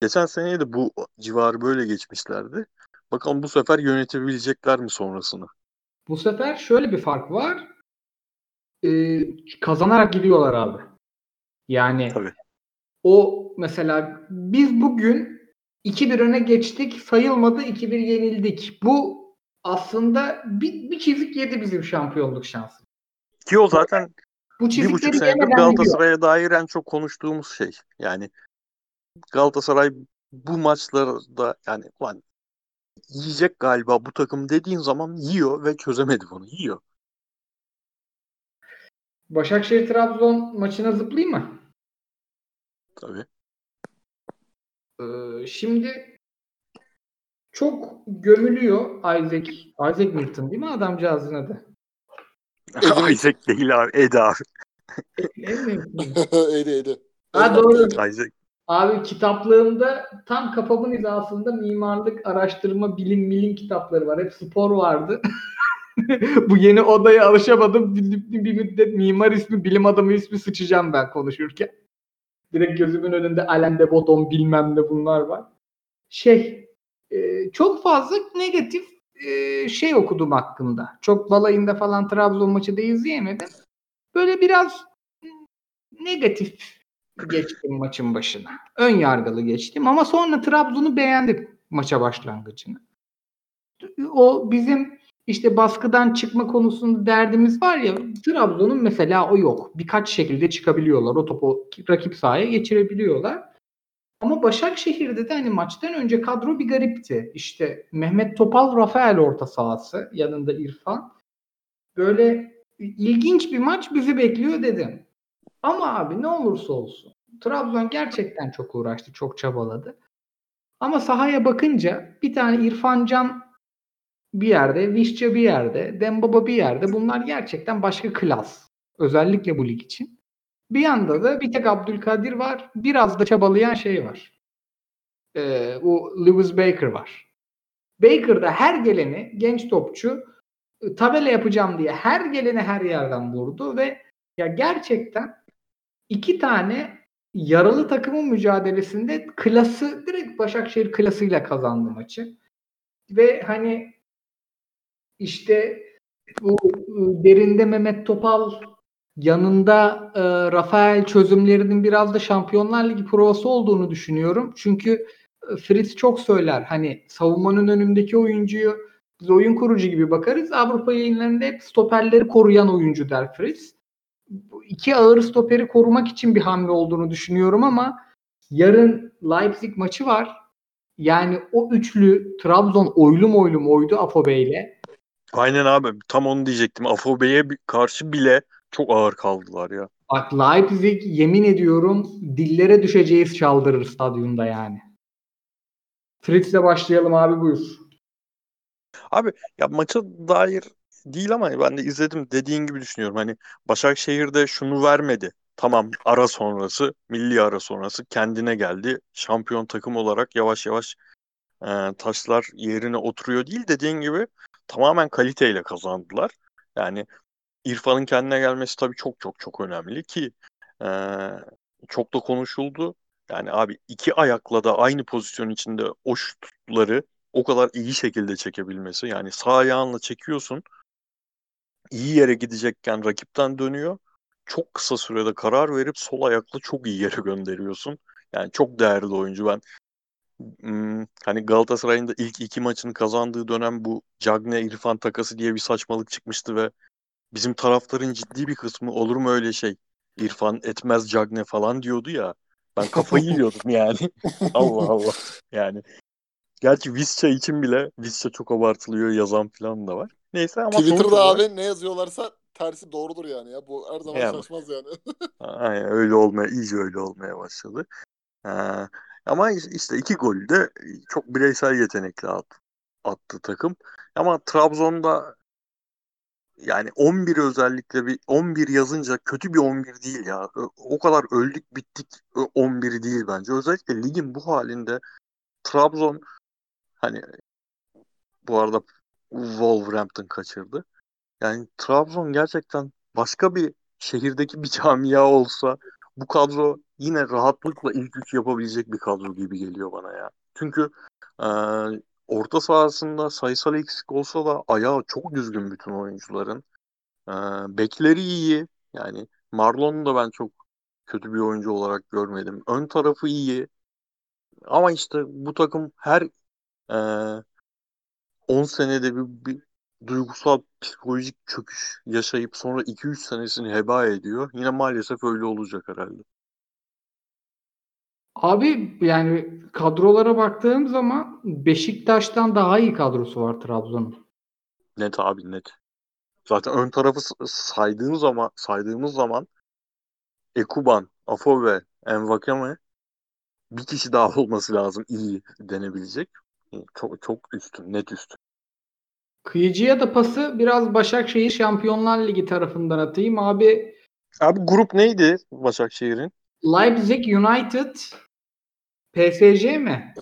Geçen seneye de bu civarı böyle geçmişlerdi. Bakalım bu sefer yönetebilecekler mi sonrasını? Bu sefer şöyle bir fark var. Ee, kazanarak gidiyorlar abi. Yani Tabii. o mesela biz bugün 2-1 öne geçtik sayılmadı 2-1 yenildik. Bu aslında bir, bir çizik yedi bizim şampiyonluk şansı. Ki o zaten Bu bir buçuk senedir. Galatasaray'a dair en çok konuştuğumuz şey. Yani Galatasaray bu maçlarda yani ulan yiyecek galiba bu takım dediğin zaman yiyor ve çözemedi bunu. Yiyor. Başakşehir Trabzon maçına zıplayayım mı? Tabii. Ee, şimdi çok gömülüyor Isaac. Isaac Newton değil mi adamcağızın adı? Isaac değil abi. Ed abi. Eydi eydi. Ha doğru. Isaac. Abi kitaplığımda tam kafamın hizasında mimarlık, araştırma, bilim, milim kitapları var. Hep spor vardı. Bu yeni odaya alışamadım. Bir, bir, bir müddet mimar ismi, bilim adamı ismi sıçacağım ben konuşurken. Direkt gözümün önünde Alain de Botton bilmem ne bunlar var. Şey, e, çok fazla negatif şey okudum hakkında. Çok balayında falan Trabzon maçı da izleyemedim. Böyle biraz negatif geçtim maçın başına. Ön yargılı geçtim ama sonra Trabzon'u beğendim maça başlangıcını. O bizim işte baskıdan çıkma konusunda derdimiz var ya Trabzon'un mesela o yok. Birkaç şekilde çıkabiliyorlar. O topu rakip sahaya geçirebiliyorlar. Ama Başakşehir'de de hani maçtan önce kadro bir garipti. İşte Mehmet Topal, Rafael orta sahası. Yanında İrfan. Böyle ilginç bir maç bizi bekliyor dedim. Ama abi ne olursa olsun. Trabzon gerçekten çok uğraştı, çok çabaladı. Ama sahaya bakınca bir tane İrfan Can bir yerde, Vişça bir yerde, Dembaba bir yerde. Bunlar gerçekten başka klas. Özellikle bu lig için. Bir yanda da bir tek Abdülkadir var. Biraz da çabalayan şey var. Ee, o Lewis Baker var. Baker da her geleni genç topçu e, tabela yapacağım diye her geleni her yerden vurdu ve ya gerçekten iki tane yaralı takımın mücadelesinde klası direkt Başakşehir klasıyla kazandı maçı. Ve hani işte bu ıı, derinde Mehmet Topal yanında e, Rafael çözümlerinin biraz da Şampiyonlar Ligi provası olduğunu düşünüyorum. Çünkü e, Fritz çok söyler. Hani savunmanın önündeki oyuncuyu biz oyun kurucu gibi bakarız. Avrupa yayınlarında hep stoperleri koruyan oyuncu der Fritz. Bu iki ağır stoperi korumak için bir hamle olduğunu düşünüyorum ama yarın Leipzig maçı var. Yani o üçlü Trabzon oylum oylum oydu Afobe ile. Aynen abi. Tam onu diyecektim. Afobe'ye karşı bile çok ağır kaldılar ya. Bak Leipzig yemin ediyorum dillere düşeceğiz çaldırır stadyumda yani. Fritz'le başlayalım abi buyur. Abi ya maça dair değil ama ben de izledim dediğin gibi düşünüyorum. Hani Başakşehir'de şunu vermedi. Tamam ara sonrası, milli ara sonrası kendine geldi. Şampiyon takım olarak yavaş yavaş e, taşlar yerine oturuyor değil dediğin gibi tamamen kaliteyle kazandılar. Yani İrfan'ın kendine gelmesi tabii çok çok çok önemli ki e, çok da konuşuldu. Yani abi iki ayakla da aynı pozisyon içinde o şutları o kadar iyi şekilde çekebilmesi. Yani sağ ayağınla çekiyorsun. iyi yere gidecekken rakipten dönüyor. Çok kısa sürede karar verip sol ayakla çok iyi yere gönderiyorsun. Yani çok değerli oyuncu. Ben hani Galatasaray'ın da ilk iki maçını kazandığı dönem bu Cagne İrfan takası diye bir saçmalık çıkmıştı ve bizim taraftarın ciddi bir kısmı olur mu öyle şey? İrfan etmez Cagne falan diyordu ya. Ben kafayı yiyordum yani. Allah Allah. Yani Gerçi Visca için bile Visca çok abartılıyor yazan falan da var. Neyse ama Twitter'da olarak abi ne yazıyorlarsa tersi doğrudur yani ya. Bu her zaman Yani. şaşmaz yani. aynen öyle olmaya, iyice öyle olmaya başladı. Ee, ama işte iki golü de çok bireysel yetenekle at- attı takım. Ama Trabzon'da yani 11 özellikle bir 11 yazınca kötü bir 11 değil ya. O kadar öldük bittik ö- 11 değil bence. Özellikle ligin bu halinde Trabzon hani bu arada Wolverhampton kaçırdı. Yani Trabzon gerçekten başka bir şehirdeki bir camia olsa bu kadro yine rahatlıkla ilk üç yapabilecek bir kadro gibi geliyor bana ya. Çünkü orta sahasında sayısal eksik olsa da ayağı çok düzgün bütün oyuncuların. E, bekleri iyi. Yani Marlon'u da ben çok kötü bir oyuncu olarak görmedim. Ön tarafı iyi. Ama işte bu takım her e, 10 senede bir, bir duygusal psikolojik çöküş yaşayıp sonra 2-3 senesini heba ediyor. Yine maalesef öyle olacak herhalde. Abi yani kadrolara baktığım zaman Beşiktaş'tan daha iyi kadrosu var Trabzon'un. Net abi net. Zaten ön tarafı s- saydığın zaman saydığımız zaman Ekuban, Afobe, Envakame bir kişi daha olması lazım iyi denebilecek. Çok çok üstün, net üstün. Kıyıcıya da pası biraz Başakşehir Şampiyonlar Ligi tarafından atayım. Abi Abi grup neydi Başakşehir'in? Leipzig United PSG mi?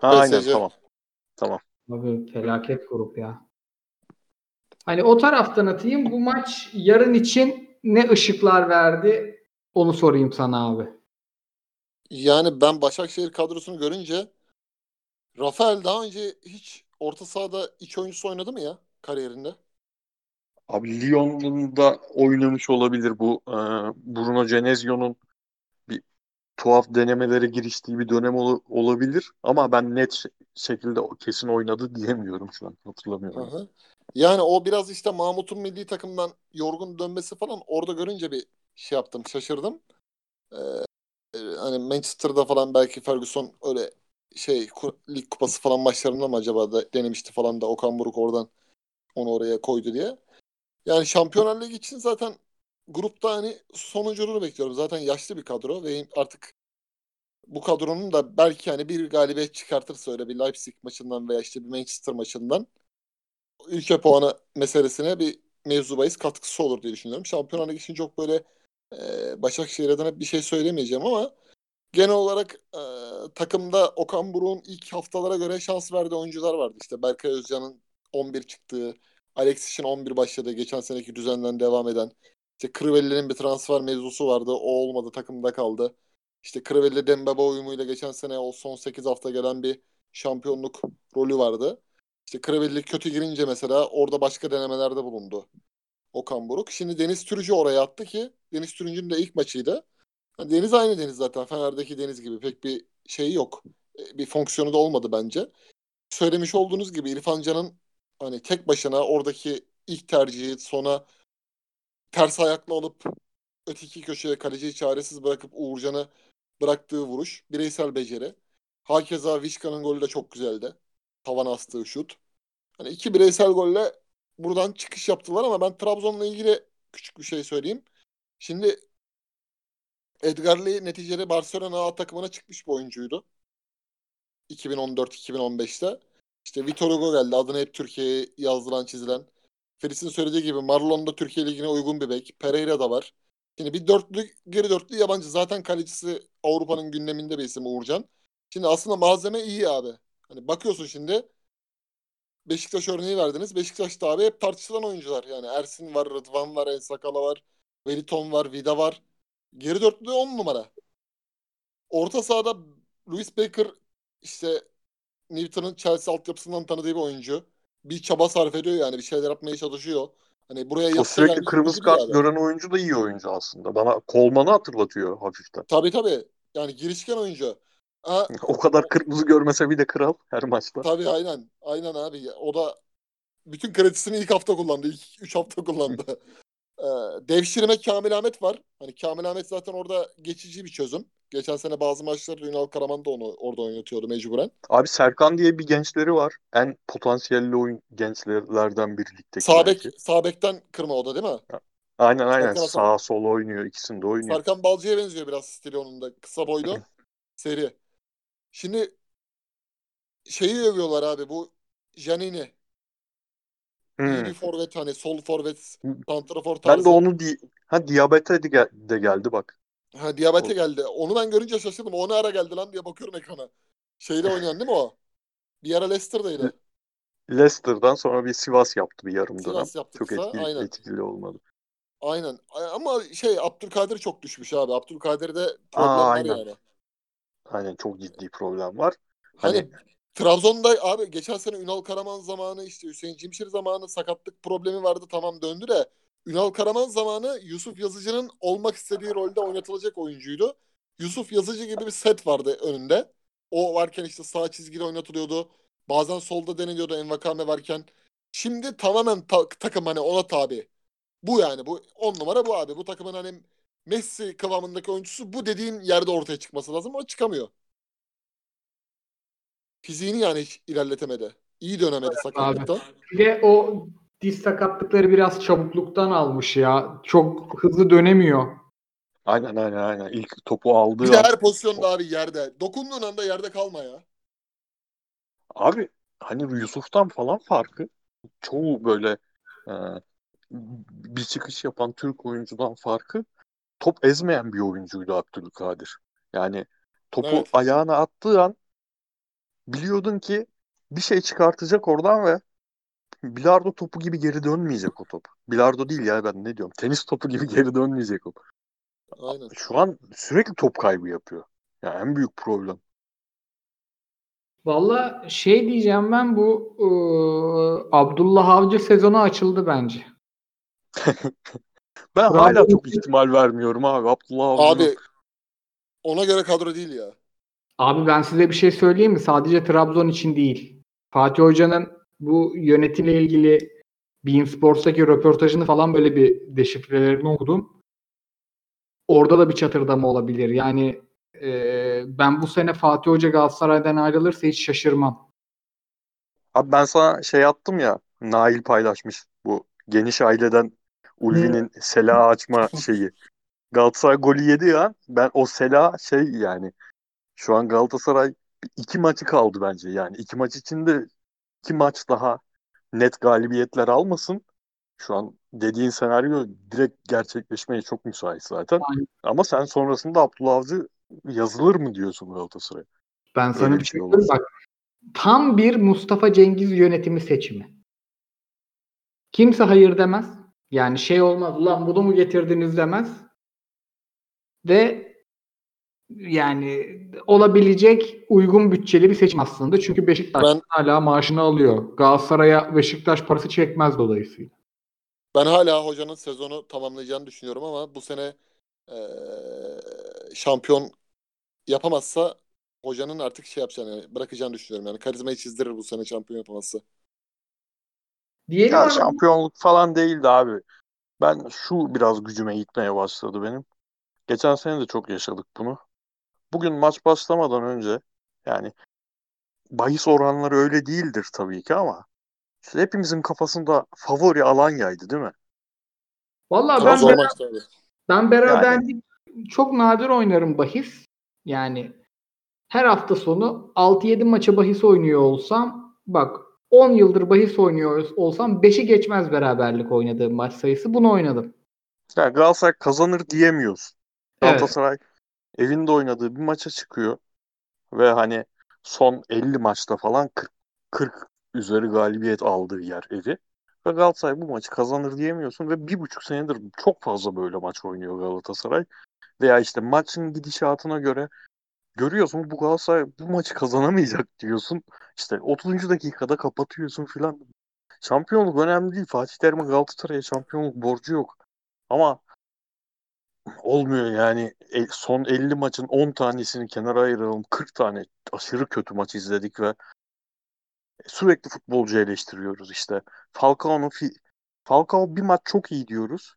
Ha aynen PSG. tamam. Tamam. Abi felaket grup ya. Hani o taraftan atayım. Bu maç yarın için ne ışıklar verdi? Onu sorayım sana abi. Yani ben Başakşehir kadrosunu görünce Rafael daha önce hiç orta sahada iç oyuncusu oynadı mı ya kariyerinde? Abi Lyon'un da oynamış olabilir bu e, Bruno Genesio'nun bir tuhaf denemelere giriştiği bir dönem ol- olabilir ama ben net şekilde kesin oynadı diyemiyorum şu an hatırlamıyorum. Hı-hı. Yani o biraz işte Mahmut'un milli takımdan yorgun dönmesi falan orada görünce bir şey yaptım, şaşırdım. Ee, e, hani Manchester'da falan belki Ferguson öyle şey lig kupası falan maçlarında mı acaba da denemişti falan da Okan Buruk oradan onu oraya koydu diye. Yani Şampiyonlar Ligi için zaten grupta hani sonunculuğunu bekliyorum. Zaten yaşlı bir kadro ve artık bu kadronun da belki hani bir galibiyet çıkartırsa öyle bir Leipzig maçından veya işte bir Manchester maçından ülke puanı meselesine bir mevzu bahis katkısı olur diye düşünüyorum. Şampiyonlar için çok böyle e, Başakşehir adına bir şey söylemeyeceğim ama genel olarak e, takımda Okan Buruk'un ilk haftalara göre şans verdiği oyuncular vardı. İşte Berkay Özcan'ın 11 çıktığı, Alexis'in 11 başladığı, geçen seneki düzenden devam eden. İşte Crivelli'nin bir transfer mevzusu vardı. O olmadı, takımda kaldı. işte Crivelli Dembaba uyumuyla geçen sene o son 8 hafta gelen bir şampiyonluk rolü vardı. İşte Crivelli kötü girince mesela orada başka denemelerde bulundu Okan Buruk. Şimdi Deniz Türücü oraya attı ki Deniz Türücü'nün de ilk maçıydı. Yani Deniz aynı Deniz zaten. Fener'deki Deniz gibi pek bir şeyi yok. E, Bir fonksiyonu da olmadı bence. Söylemiş olduğunuz gibi İrfan Can'ın hani tek başına oradaki ilk tercihi sona ters ayakla alıp öteki köşeye kaleciyi çaresiz bırakıp Uğurcan'ı bıraktığı vuruş. Bireysel beceri. Hakeza Vişka'nın golü de çok güzeldi. Tavan astığı şut. Hani iki bireysel golle buradan çıkış yaptılar ama ben Trabzon'la ilgili küçük bir şey söyleyeyim. Şimdi Edgar Lee neticede Barcelona A takımına çıkmış bir oyuncuydu. 2014-2015'te. İşte Vitor Hugo geldi. Adını hep Türkiye'ye yazdıran çizilen. Feris'in söylediği gibi Marlon da Türkiye Ligi'ne uygun bir bek. Pereira da var. Şimdi bir dörtlü, geri dörtlü yabancı. Zaten kalecisi Avrupa'nın gündeminde bir isim Uğurcan. Şimdi aslında malzeme iyi abi. Hani bakıyorsun şimdi Beşiktaş örneği verdiniz. Beşiktaş'ta abi hep tartışılan oyuncular. Yani Ersin var, Rıdvan var, Ensakala var, Veliton var, Vida var. Geri dörtlü 10 numara. Orta sahada Louis Baker işte Newton'un Chelsea altyapısından tanıdığı bir oyuncu. Bir çaba sarf ediyor yani bir şeyler yapmaya çalışıyor. Hani buraya O sürekli kırmızı gibi yani. kart gören oyuncu da iyi oyuncu aslında. Bana Kolman'ı hatırlatıyor hafiften. Tabii tabii. Yani girişken oyuncu. Ha, O kadar kırmızı görmese bir de kral her maçta. tabii aynen. Aynen abi. O da bütün kredisini ilk hafta kullandı. İlk 3 hafta kullandı. Ee, devşirme Kamil Ahmet var. Hani Kamil Ahmet zaten orada geçici bir çözüm. Geçen sene bazı maçlarda Ünal Karaman da onu orada oynatıyordu mecburen. Abi Serkan diye bir gençleri var. En potansiyelli oyun gençlerden biri ligdeki Sağ belki. bek, sağ bekten kırma o da değil mi? Aynen aynen. Serkan. Sağ sol oynuyor. ikisini de oynuyor. Serkan Balcı'ya benziyor biraz stili onun da. Kısa boylu. seri. Şimdi şeyi övüyorlar abi bu Janini. Hmm. Bir forvet hani sol forvet santrafor Ben tarzı. de onu di ha diyabete de, gel- de geldi bak. Ha diyabete geldi. Onu ben görünce şaşırdım. O ne ara geldi lan diye bakıyorum ekrana. Şeyle oynayan değil mi o? Bir ara Leicester'daydı. Leicester'dan sonra bir Sivas yaptı bir yarım dönem. Sivas yaptı Çok etkili, aynen. etkili olmadı. Aynen. Ama şey Abdülkadir çok düşmüş abi. Abdülkadir'de problem Aa, var aynen. yani. Aynen çok ciddi problem var. Hani, Hani Trabzon'da abi geçen sene Ünal Karaman zamanı işte Hüseyin Cimşir zamanı sakatlık problemi vardı tamam döndü de Ünal Karaman zamanı Yusuf Yazıcı'nın olmak istediği rolde oynatılacak oyuncuydu. Yusuf Yazıcı gibi bir set vardı önünde. O varken işte sağ çizgide oynatılıyordu. Bazen solda deniliyordu Envakame varken. Şimdi tamamen ta- takım hani ona tabi. Bu yani bu on numara bu abi. Bu takımın hani Messi kıvamındaki oyuncusu bu dediğin yerde ortaya çıkması lazım ama çıkamıyor. Fiziğini yani hiç ilerletemedi. İyi dönemedi sakatlıktan. Bir de o diz sakatlıkları biraz çabukluktan almış ya. Çok hızlı dönemiyor. aynen aynen aynen. İlk topu aldığı Bir de an- her pozisyonda abi yerde. Dokunduğun anda yerde kalma ya. Abi hani Yusuf'tan falan farkı çoğu böyle e, bir çıkış yapan Türk oyuncudan farkı top ezmeyen bir oyuncuydu Abdülkadir. Yani topu Evet. ayağına attığı an biliyordun ki bir şey çıkartacak oradan ve bilardo topu gibi geri dönmeyecek o top. Bilardo değil ya ben ne diyorum. Tenis topu gibi geri dönmeyecek o. Aynen. Şu an sürekli top kaybı yapıyor. Yani en büyük problem. Valla şey diyeceğim ben bu ıı, Abdullah Avcı sezonu açıldı bence. Ben hala çok ihtimal vermiyorum abi. Abdullah Avcı'nın Abi ona göre kadro değil ya. Abi ben size bir şey söyleyeyim mi? Sadece Trabzon için değil. Fatih Hoca'nın bu yönetimle ilgili Bein Sports'taki röportajını falan böyle bir deşifrelerini okudum. Orada da bir çatırdama olabilir. Yani e, ben bu sene Fatih Hoca Galatasaray'dan ayrılırsa hiç şaşırmam. Abi ben sana şey attım ya. Nail paylaşmış bu geniş aileden Ulvi'nin Sela açma şeyi. Galatasaray golü yedi ya. Ben o Sela şey yani şu an Galatasaray iki maçı kaldı bence yani. iki maç içinde iki maç daha net galibiyetler almasın. Şu an dediğin senaryo direkt gerçekleşmeye çok müsait zaten. Aynen. Ama sen sonrasında Abdullah Avcı yazılır mı diyorsun Galatasaray'a? Ben sana Öyle bir şey şey söyleyeyim. Bak tam bir Mustafa Cengiz yönetimi seçimi. Kimse hayır demez. Yani şey olmaz. Ulan bunu mu getirdiniz demez. Ve yani olabilecek uygun bütçeli bir seçim aslında. Çünkü Beşiktaş Ben- hala maaşını alıyor. Galatasaray'a Beşiktaş parası çekmez dolayısıyla. Ben hala hocanın sezonu tamamlayacağını düşünüyorum ama bu sene eee, şampiyon yapamazsa hocanın artık şey yapacağını yani bırakacağını düşünüyorum. Yani karizmayı çizdirir bu sene şampiyon yapamazsa. Diyelim Ya abi. şampiyonluk falan değildi abi. Ben şu biraz gücüme gitmeye başladı benim. Geçen sene de çok yaşadık bunu. Bugün maç başlamadan önce yani bahis oranları öyle değildir tabii ki ama işte hepimizin kafasında favori Alanya'ydı değil mi? Vallahi ben abi. ben beraber Yani. çok nadir oynarım bahis. Yani her hafta sonu 6-7 maça bahis oynuyor olsam bak 10 yıldır bahis oynuyor olsam 5'i geçmez beraberlik oynadığım maç sayısı. Bunu oynadım. Yani Galatasaray kazanır diyemiyorsun. Evet. Evinde oynadığı bir maça çıkıyor ve hani son 50 maçta falan 40, 40 üzeri galibiyet aldığı yer evi. Ve Galatasaray bu maçı kazanır diyemiyorsun ve bir buçuk senedir çok fazla böyle maç oynuyor Galatasaray. Veya işte maçın gidişatına göre görüyorsun bu Galatasaray bu maçı kazanamayacak diyorsun. İşte 30. dakikada kapatıyorsun filan. Şampiyonluk önemli değil. Fatih Terim'e Galatasaray'a şampiyonluk borcu yok. Ama olmuyor yani. E, son 50 maçın 10 tanesini kenara ayıralım. 40 tane aşırı kötü maç izledik ve sürekli futbolcu eleştiriyoruz işte. Falcao'nun fi- Falcao bir maç çok iyi diyoruz.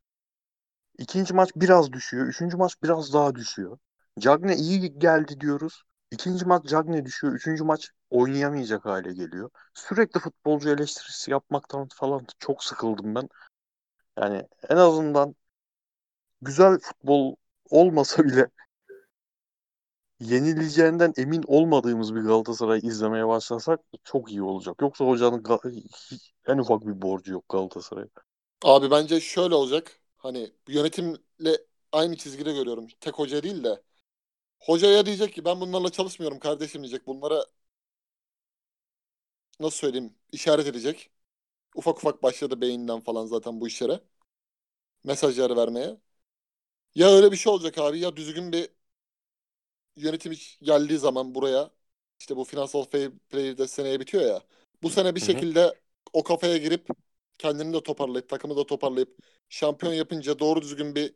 İkinci maç biraz düşüyor. Üçüncü maç biraz daha düşüyor. Cagne iyi geldi diyoruz. İkinci maç Cagne düşüyor. Üçüncü maç oynayamayacak hale geliyor. Sürekli futbolcu eleştirisi yapmaktan falan çok sıkıldım ben. Yani en azından güzel futbol olmasa bile yenileceğinden emin olmadığımız bir Galatasaray izlemeye başlasak çok iyi olacak. Yoksa hocanın en ufak bir borcu yok Galatasaray'a. Abi bence şöyle olacak. Hani yönetimle aynı çizgide görüyorum. Tek hoca değil de. Hocaya diyecek ki ben bunlarla çalışmıyorum kardeşim diyecek. Bunlara nasıl söyleyeyim işaret edecek. Ufak ufak başladı beyinden falan zaten bu işlere. Mesajları vermeye. Ya öyle bir şey olacak abi ya düzgün bir yönetim geldiği zaman buraya işte bu finansal fair play de seneye bitiyor ya. Bu sene bir Hı hı. şekilde o kafaya girip kendini de toparlayıp takımı da toparlayıp şampiyon yapınca doğru düzgün bir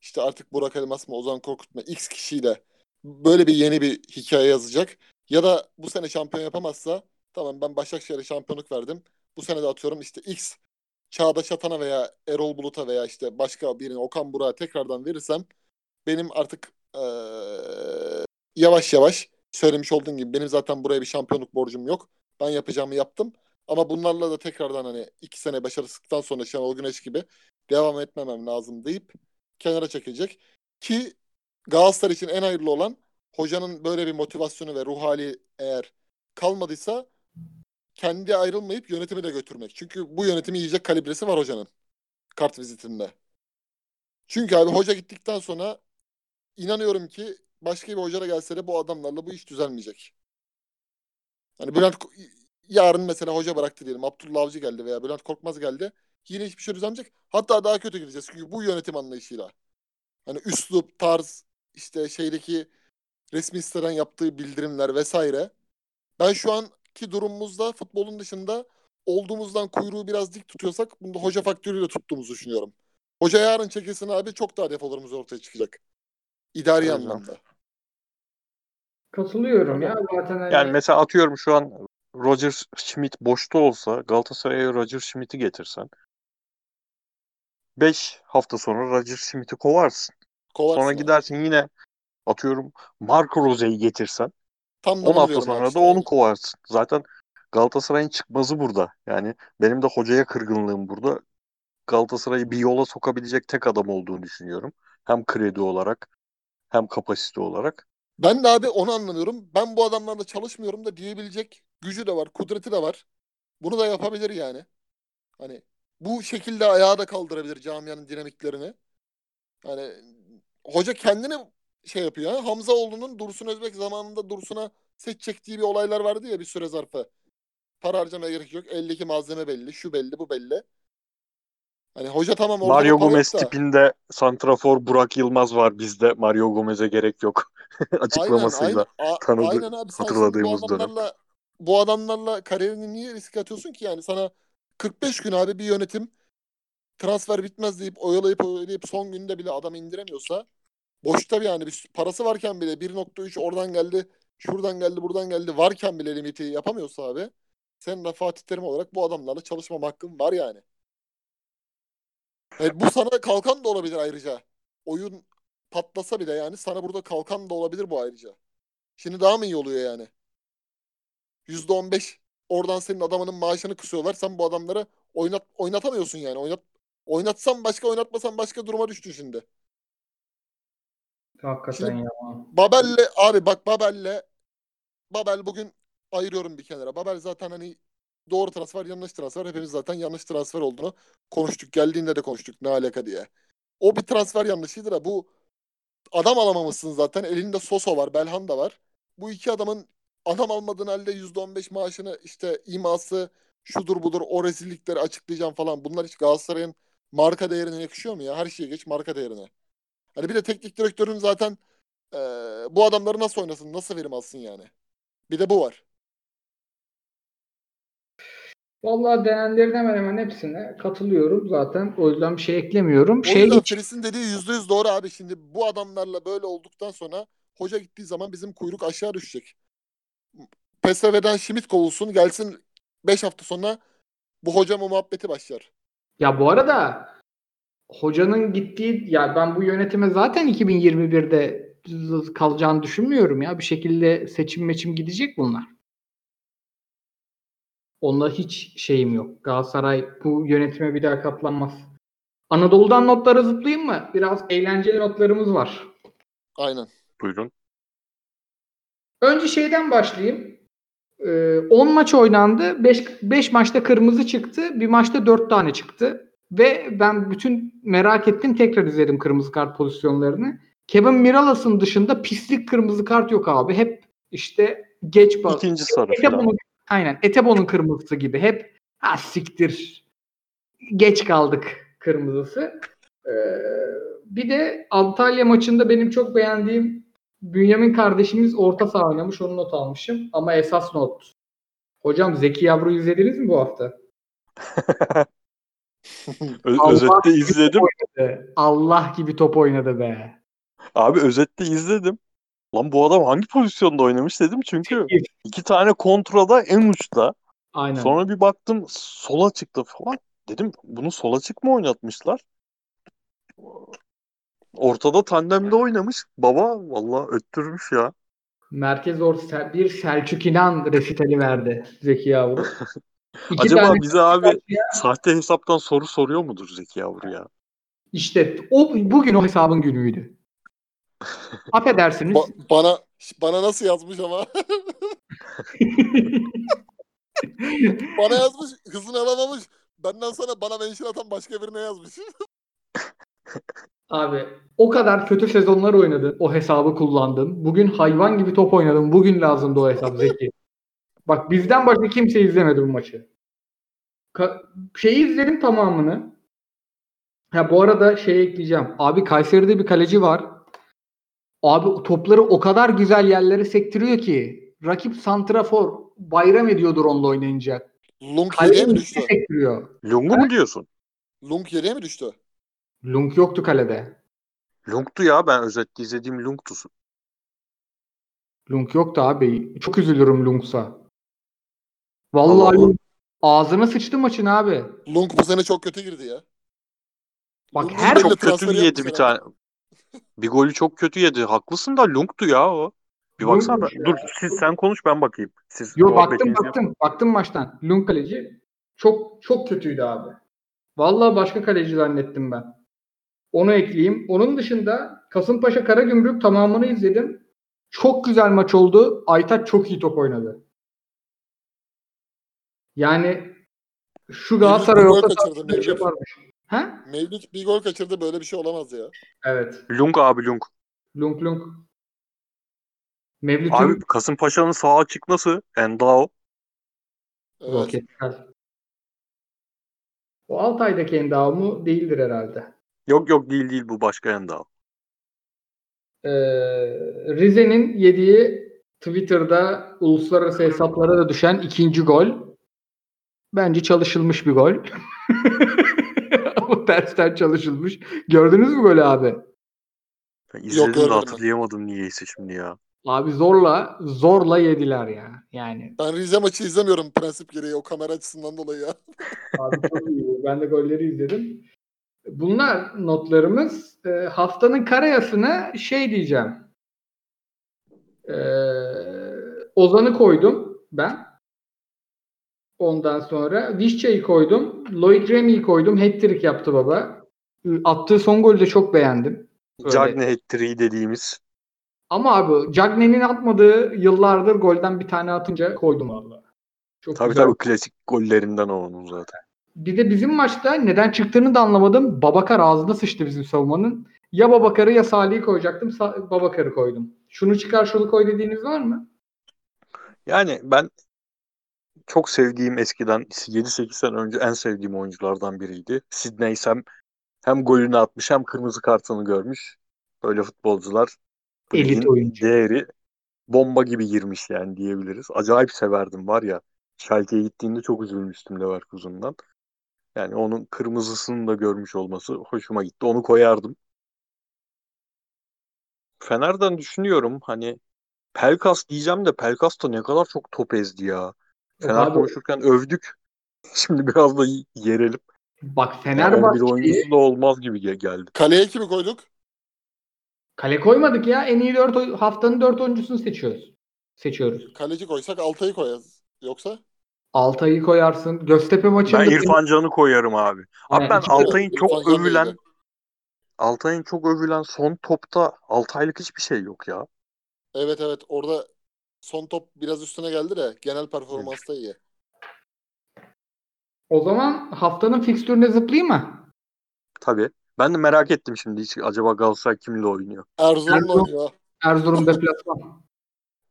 işte artık Burak Elmas mı Ozan Korkut mu X kişiyle böyle bir yeni bir hikaye yazacak. Ya da bu sene şampiyon yapamazsa tamam ben Başakşehir'e şampiyonluk verdim. Bu sene de atıyorum işte X Çağdaş Atan'a veya Erol Bulut'a veya işte başka birine Okan Burak'a tekrardan verirsem benim artık eee, yavaş yavaş söylemiş olduğum gibi benim zaten buraya bir şampiyonluk borcum yok. Ben yapacağımı yaptım. Ama bunlarla da tekrardan hani iki sene başarısızlıktan sonra Şenol Güneş gibi devam etmemem lazım deyip kenara çekilecek. Ki Galatasaray için en hayırlı olan hocanın böyle bir motivasyonu ve ruh hali eğer kalmadıysa kendi ayrılmayıp yönetimi de götürmek. Çünkü bu yönetimi yiyecek kalibresi var hocanın kart vizitinde. Çünkü abi hoca gittikten sonra inanıyorum ki başka bir hoca da gelse de bu adamlarla bu iş düzelmeyecek. Hani Bülent yarın mesela hoca bıraktı diyelim. Abdullah Avcı geldi veya Bülent Korkmaz geldi. Yine hiçbir şey düzelmeyecek. Hatta daha kötü gideceğiz. Çünkü bu yönetim anlayışıyla. Hani üslup, tarz, işte şeydeki resmi siteden yaptığı bildirimler vesaire. Ben şu anki durumumuzda futbolun dışında olduğumuzdan kuyruğu biraz dik tutuyorsak bunda hoca faktörüyle tuttuğumuzu düşünüyorum. Hoca yarın çekilsin abi çok daha defolarımız ortaya çıkacak. İdari canım. anlamda. Katılıyorum ya zaten hani Yani mesela atıyorum şu an Roger Schmidt boşta olsa Galatasaray'a Roger Schmidt'i getirsen 5 hafta sonra Roger Schmidt'i kovarsın. Kovarsın Sonra gidersin yine atıyorum Marco Rose'yi getirsen Tam da 10 bunu hafta abi sonra da onu kovarsın. Zaten Galatasaray'ın çıkmazı burada. Yani benim de hocaya kırgınlığım burada. Galatasaray'ı bir yola sokabilecek tek adam olduğunu düşünüyorum. Hem kredi olarak hem kapasite olarak. Ben de abi onu anlamıyorum. Ben bu adamlarla çalışmıyorum da diyebilecek gücü de var, kudreti de var. Bunu da yapabilir yani. Hani bu şekilde ayağa da kaldırabilir camianın dinamiklerini. Hani hoca kendini şey yapıyor. Ha? Hamzaoğlu'nun Dursun Özbek zamanında Dursun'a set çektiği bir olaylar vardı ya bir süre zarfı. Para harcamaya gerek yok. Eldeki malzeme belli, şu belli, bu belli. Hani hoca tamam ortada Mario Gomez da. tipinde santrafor Burak Yılmaz var bizde. Mario Gomez'e gerek yok. açıklamasıyla. Aynen, aynen, tanıdı- aynen abi şimdi bu hatırladığımız dönem. adamlarla bu adamlarla kariyerini niye riske atıyorsun ki yani sana 45 gün abi bir yönetim transfer bitmez deyip oyalayıp oyalayıp son günde bile adam indiremiyorsa boşta bir yani bir parası varken bile 1.3 oradan geldi şuradan geldi buradan geldi varken bile limiti yapamıyorsa abi sen de Fatih Terim olarak bu adamlarla çalışmama hakkın var yani. Evet, bu sana kalkan da olabilir ayrıca. Oyun patlasa bile yani sana burada kalkan da olabilir bu ayrıca. Şimdi daha mı iyi oluyor yani? %15 oradan senin adamının maaşını kısıyorlar. Sen bu adamları oynat oynatamıyorsun yani. Oynat oynatsan başka oynatmasan başka duruma düştün şimdi. Hakikaten Şimdi- ya. Babel'le abi bak Babel'le Babel bugün ayırıyorum bir kenara. Babel zaten hani doğru transfer yanlış transfer. Hepimiz zaten yanlış transfer olduğunu konuştuk. Geldiğinde de konuştuk ne alaka diye. O bir transfer yanlışıydı da bu adam alamamışsın zaten. Elinde Soso var, Belhanda var. Bu iki adamın adam almadığın halde %15 maaşını işte iması şudur budur o rezillikleri açıklayacağım falan. Bunlar hiç Galatasaray'ın marka değerine yakışıyor mu ya? Her şeye geç marka değerine. Hani bir de teknik direktörün zaten eee, bu adamları nasıl oynasın, nasıl verim alsın yani. Bir de bu var. Vallahi denenlerin hemen hemen hepsine katılıyorum zaten. O yüzden bir şey eklemiyorum. O Şeye yüzden dediği yüzde yüz doğru abi. Şimdi bu adamlarla böyle olduktan sonra hoca gittiği zaman bizim kuyruk aşağı düşecek. PSV'den Schmidt kovulsun gelsin 5 hafta sonra bu hoca mı muhabbeti başlar. Ya bu arada hocanın gittiği ya ben bu yönetime zaten 2021'de kalacağını düşünmüyorum ya. Bir şekilde seçim meçim gidecek bunlar. Onda hiç şeyim yok. Galatasaray bu yönetime bir daha katlanmaz. Anadolu'dan notlara zıplayayım mı? Biraz eğlenceli notlarımız var. Aynen. Buyurun. Önce şeyden başlayayım. Ee, 10 maç oynandı. 5 5 maçta kırmızı çıktı. Bir maçta 4 tane çıktı. Ve ben bütün merak ettim. Tekrar izledim kırmızı kart pozisyonlarını. Kevin Miralas'ın dışında pislik kırmızı kart yok abi. Hep işte geç bas. İkinci sarı. Etebo'nun, aynen. Etebo'nun kırmızısı gibi. Hep ha siktir. Geç kaldık kırmızısı. Ee, bir de Antalya maçında benim çok beğendiğim Bünyamin kardeşimiz orta saha oynamış. Onu not almışım. Ama esas not. Hocam Zeki Yavru izlediniz mi bu hafta? Ö- özette izledim. Allah gibi top oynadı be. Abi özette izledim. Lan bu adam hangi pozisyonda oynamış dedim çünkü iki tane kontrada en uçta. Aynen. Sonra bir baktım sola çıktı falan. Dedim bunu sola çık mı oynatmışlar? Ortada tandemde oynamış. Baba vallahi öttürmüş ya. Merkez orta bir Selçuk İnan resitali verdi Zeki Yavru. İki Acaba tane bize abi sahte hesaptan soru soruyor mudur Zeki Yavru ya? işte o bugün o hesabın günüydü. Affedersiniz. Ba- bana bana nasıl yazmış ama? bana yazmış hızını alamamış. Benden sonra bana mention atan başka birine yazmış. Abi o kadar kötü sezonlar oynadın. O hesabı kullandın. Bugün hayvan gibi top oynadın. Bugün lazımdı o hesap Zeki. Bak bizden başka kimse izlemedi bu maçı. Ka- şeyi izledim tamamını. Ha bu arada şey ekleyeceğim. Abi Kayseri'de bir kaleci var. Abi topları o kadar güzel yerlere sektiriyor ki rakip santrafor bayram ediyordur onunla oynayınca. Lung yediye mi düştü? sektiriyor. Lungu mu diyorsun? Lung yediye mi düştü? Lunk yoktu kalede. Lung'tu ya ben özette izlediğim Lung'tu. Lunk yoktu abi. Çok üzülürüm Lunk'sa. Allah Vallahi Allah. Lunk ağzına sıçtı maçın abi. Lung bu sene çok kötü girdi ya. Bak Lung'un her Çok kötü transferi yedi yapmış bir herhalde. tane. Bir golü çok kötü yedi. Haklısın da Lung'tu ya o. Bir baksana. Lung'muş ben- ya. Dur siz sen konuş ben bakayım. Siz Yo baktım muhabbetinizi yapın. baktım. Baktım maçtan. Lunk kaleci çok çok kötüydü abi. Vallahi başka kaleci zannettim ben. Onu ekleyeyim. Onun dışında Kasımpaşa Karagümrük tamamını izledim. Çok güzel maç oldu. Aytaç çok iyi top oynadı. Yani şu Galatasaray orta Mevlüt. yaparmış. Ha? Mevlüt bir gol kaçırdı böyle bir şey olamaz ya. Evet. Lung abi Lung. Lunk lunk. Mevlüt'ün Abi Kasımpaşa'nın sağ açık nasıl? Endao. Evet. Roketler. O Altay'daki endamı değildir herhalde. Yok yok değil değil bu başka Endao. Ee, Rize'nin yediği Twitter'da uluslararası hesaplara da düşen ikinci gol. Bence çalışılmış bir gol. Ama tersten çalışılmış. Gördünüz mü golü abi? Ben izledim görmedim de ben. hatırlayamadım niyeyse şimdi ya. Abi zorla zorla yediler ya. Yani Ben Rize maçı izlemiyorum prensip gereği o kamera açısından dolayı ya. Abi çok iyi. Ben de golleri izledim. Bunlar notlarımız. Ee, haftanın karayasına şey diyeceğim. Ee, Ozan'ı koydum ben. Ondan sonra Vişça'yı koydum. Lloyd Remy'yi koydum. Hat-trick yaptı baba. Attığı son golü de çok beğendim. Cagne hat-trick'i dediğimiz. Ama abi Cagney'in atmadığı yıllardır golden bir tane atınca koydum valla. Çok Tabii güzel. tabii klasik gollerinden o onun zaten. Bir de bizim maçta neden çıktığını da anlamadım. Babakar ağzına sıçtı bizim savunmanın. Ya Babakar'ı ya Salih'i koyacaktım. Sa- Babakar'ı koydum. Şunu çıkar şunu koy dediğiniz var mı? Yani ben çok sevdiğim eskiden 7-8 sene önce en sevdiğim oyunculardan biriydi. Sidney Sam hem golünü atmış hem kırmızı kartını görmüş. Böyle futbolcular Elit oyuncu. değeri bomba gibi girmiş yani diyebiliriz. Acayip severdim var ya. Schalke'ye gittiğinde çok üzülmüştüm Leverkusen'dan. Yani onun kırmızısını da görmüş olması hoşuma gitti. Onu koyardım. Fener'den düşünüyorum hani Pelkas diyeceğim de Pelkas da ne kadar çok top ezdi ya. Fener Abi, konuşurken övdük. Şimdi biraz da yerelim. bak Yani Fenerbahçe'yi 11 oyuncusu da olmaz gibi ge- geldi. Kaleye kimi koyduk? kale koymadık ya. En iyi 4 haftanın 4 oyuncusunu seçiyoruz. Seçiyoruz. Kaleci koysak Altay'ı koyarız. Yoksa? Altay'ı koyarsın. Göztepe maçında Ben İrfan Can'ı koyarım abi. Abi ben Altay'ın İrfan çok Can övülen. Altay'ın çok övülen son topta Altaylık hiçbir şey yok ya. Evet evet orada son top biraz üstüne geldi de genel performans da iyi. o zaman haftanın fikstürüne zıplayayım mı? Tabii. Ben de merak ettim şimdi hiç acaba Galatasaray kimle oynuyor? Erzurum'la Erzurum. oynuyor. Erzurum deplasman.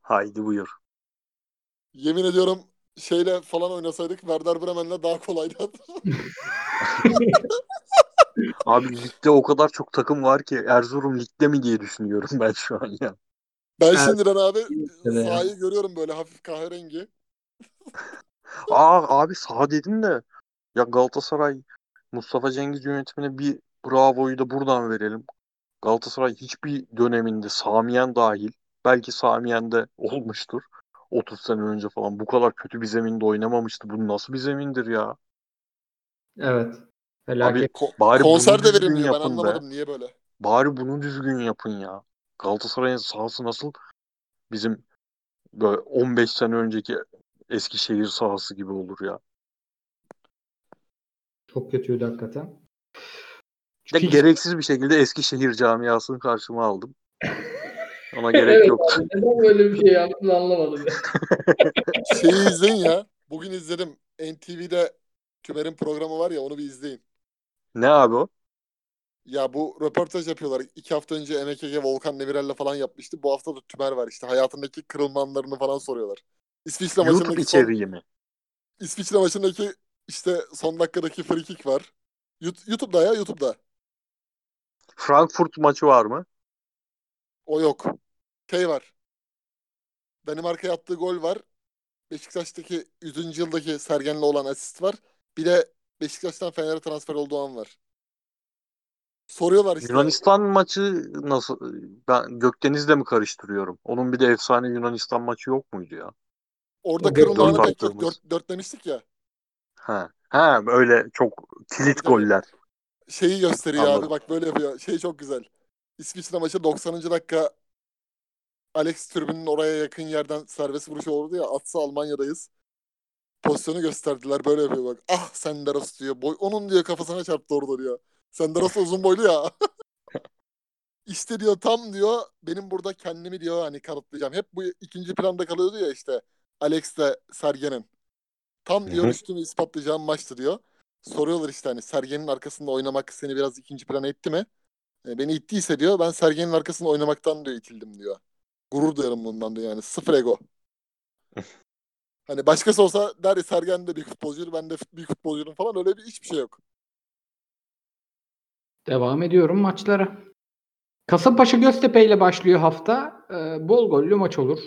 Haydi buyur. Yemin ediyorum şeyle falan oynasaydık Werder Bremen'le daha kolaydı. Abi ligde o kadar çok takım var ki Erzurum ligde mi diye düşünüyorum ben şu an ya. Ben Evet. şimdiden abi Evet. sahayı görüyorum böyle hafif kahverengi. Aa abi sağ dedin de ya Galatasaray Mustafa Cengiz yönetimine bir bravoyu da buradan verelim. Galatasaray hiçbir döneminde Samiyen dahil belki Samiyen de olmuştur. 30 sene önce falan bu kadar kötü bir zeminde oynamamıştı. Bu nasıl bir zemindir ya? Evet. Felaket. Ko- Bari konser de verilmiyor ben yapın be. anlamadım niye böyle. Bari bunu düzgün yapın ya. Galatasaray'ın sahası nasıl bizim böyle 15 sene önceki Eskişehir sahası gibi olur ya. Çok kötüydü hakikaten. De Fix- gereksiz bir şekilde Eskişehir camiasını karşıma aldım. Ona gerek Evet yoktu. abi, neden böyle bir şey yaptın anlamadım. Şeyi izleyin ya. Bugün izledim. NTV'de Tümer'in programı var ya onu bir izleyin. Ne abi o? Ya bu röportaj yapıyorlar. İki hafta önce MKG Volkan Demirel'le falan yapmıştı. Bu hafta da Tümer var işte. Hayatındaki kırılma anlarını falan soruyorlar. İsviçre YouTube maçındaki son, içeriği mi? İsviçre maçındaki işte son dakikadaki free kick var. YouTube'da ya YouTube'da. Frankfurt maçı var mı? O yok. Şey var. Danimarka'ya attığı gol var. Beşiktaş'taki 100. yıldaki Sergen'le olan asist var. Bir de Beşiktaş'tan Fener'e transfer olduğu an var. Soruyorlar işte. Yunanistan maçı nasıl? Ben Gökdeniz'le mi karıştırıyorum? Onun bir de efsane Yunanistan maçı yok muydu ya? Orada O kırılma dört anı pek attığımız. Dört, dört demiştik ya. Ha. Ha öyle çok kilit tabii. goller. Şeyi gösteriyor Anladım. abi bak böyle yapıyor. Şey çok güzel. İsviçre maçı 90. dakika Alex tribünün oraya yakın yerden serbest vuruşu oldu ya. Atsa Almanya'dayız. Pozisyonu gösterdiler. Böyle yapıyor bak. Ah Senderos diyor. Boy, onun diyor kafasına çarptı orada diyor. Senderos da uzun boylu ya. işte diyor tam diyor benim burada kendimi diyor hani kanıtlayacağım. Hep bu ikinci planda kalıyordu ya işte. Alex'le Sergen'in. Tam diyor üstümü ispatlayacağım maçtı diyor. Soruyorlar işte hani Sergen'in arkasında oynamak seni biraz ikinci plana itti mi? E, beni ittiyse diyor ben Sergen'in arkasında oynamaktan diyor itildim diyor. Gurur duyarım bundan diyor yani. Sıfır ego. hani başkası olsa der ya Sergen de bir futbolcuydu ben de bir futbolcuydum falan öyle bir hiçbir şey yok. Devam ediyorum maçlara. Kasımpaşa Göztepe ile başlıyor hafta. Ee, bol gollü maç olur.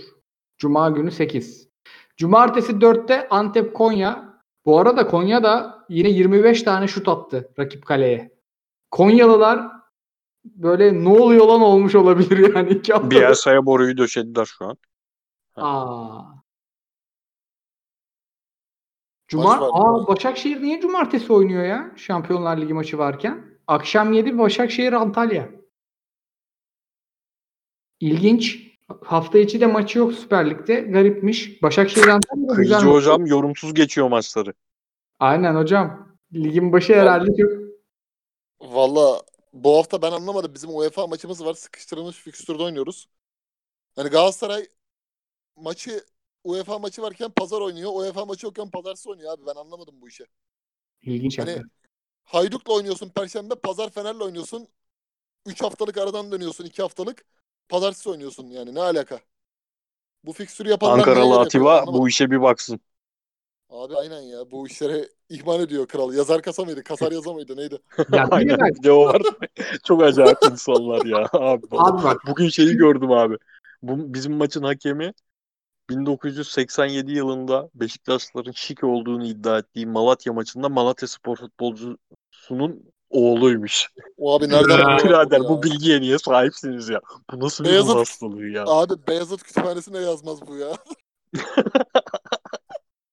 Cuma günü 8. Cumartesi 4'te Antep Konya. Bu arada Konya da yine 25 tane şut attı rakip kaleye. Konyalılar böyle ne oluyor lan olmuş olabilir yani iki hafta. Bielsa'ya boruyu döşediler şu an. Aa. Cuma. Aa, Başakşehir niye cumartesi oynuyor ya? Şampiyonlar Ligi maçı varken. Akşam 7 Başakşehir Antalya. İlginç. Hafta içi de maçı yok Süper Lig'de. Garipmiş. Başakşehir Antalya Kıyıcı hocam yorumsuz geçiyor maçları. Aynen hocam. Ligin başı herhalde çok. Valla bu hafta ben anlamadım. Bizim UEFA maçımız var. Sıkıştırılmış fikstürde oynuyoruz. Hani Galatasaray maçı UEFA maçı varken pazar oynuyor. UEFA maçı yokken pazartesi oynuyor abi. Ben anlamadım bu işi. İlginç Hani hakikaten. Hayduk'la oynuyorsun perşembe, pazar Fener'le oynuyorsun. 3 haftalık aradan dönüyorsun, 2 haftalık. Pazartesi oynuyorsun yani ne alaka? Bu fikstürü yapanlar Ankaralı yapıyor? Atiba bu işe bir baksın. Abi aynen ya bu işlere ihmal ediyor kral. Yazar kasa mıydı? Kasar yaza mıydı? Neydi? Ya Aynen bir de o var. Çok acayip insanlar ya. Abi, abi bak Bugün şeyi gördüm abi. Bu bizim maçın hakemi 1987 yılında Beşiktaşlıların şik olduğunu iddia ettiği Malatya maçında Malatya Spor futbolcusunun oğluymuş. O abi nereden Birader bu bilgiye niye sahipsiniz ya? Bu nasıl bir Beyazıt- hastalığı ya? Abi Beyazıt kütüphanesine yazmaz bu ya.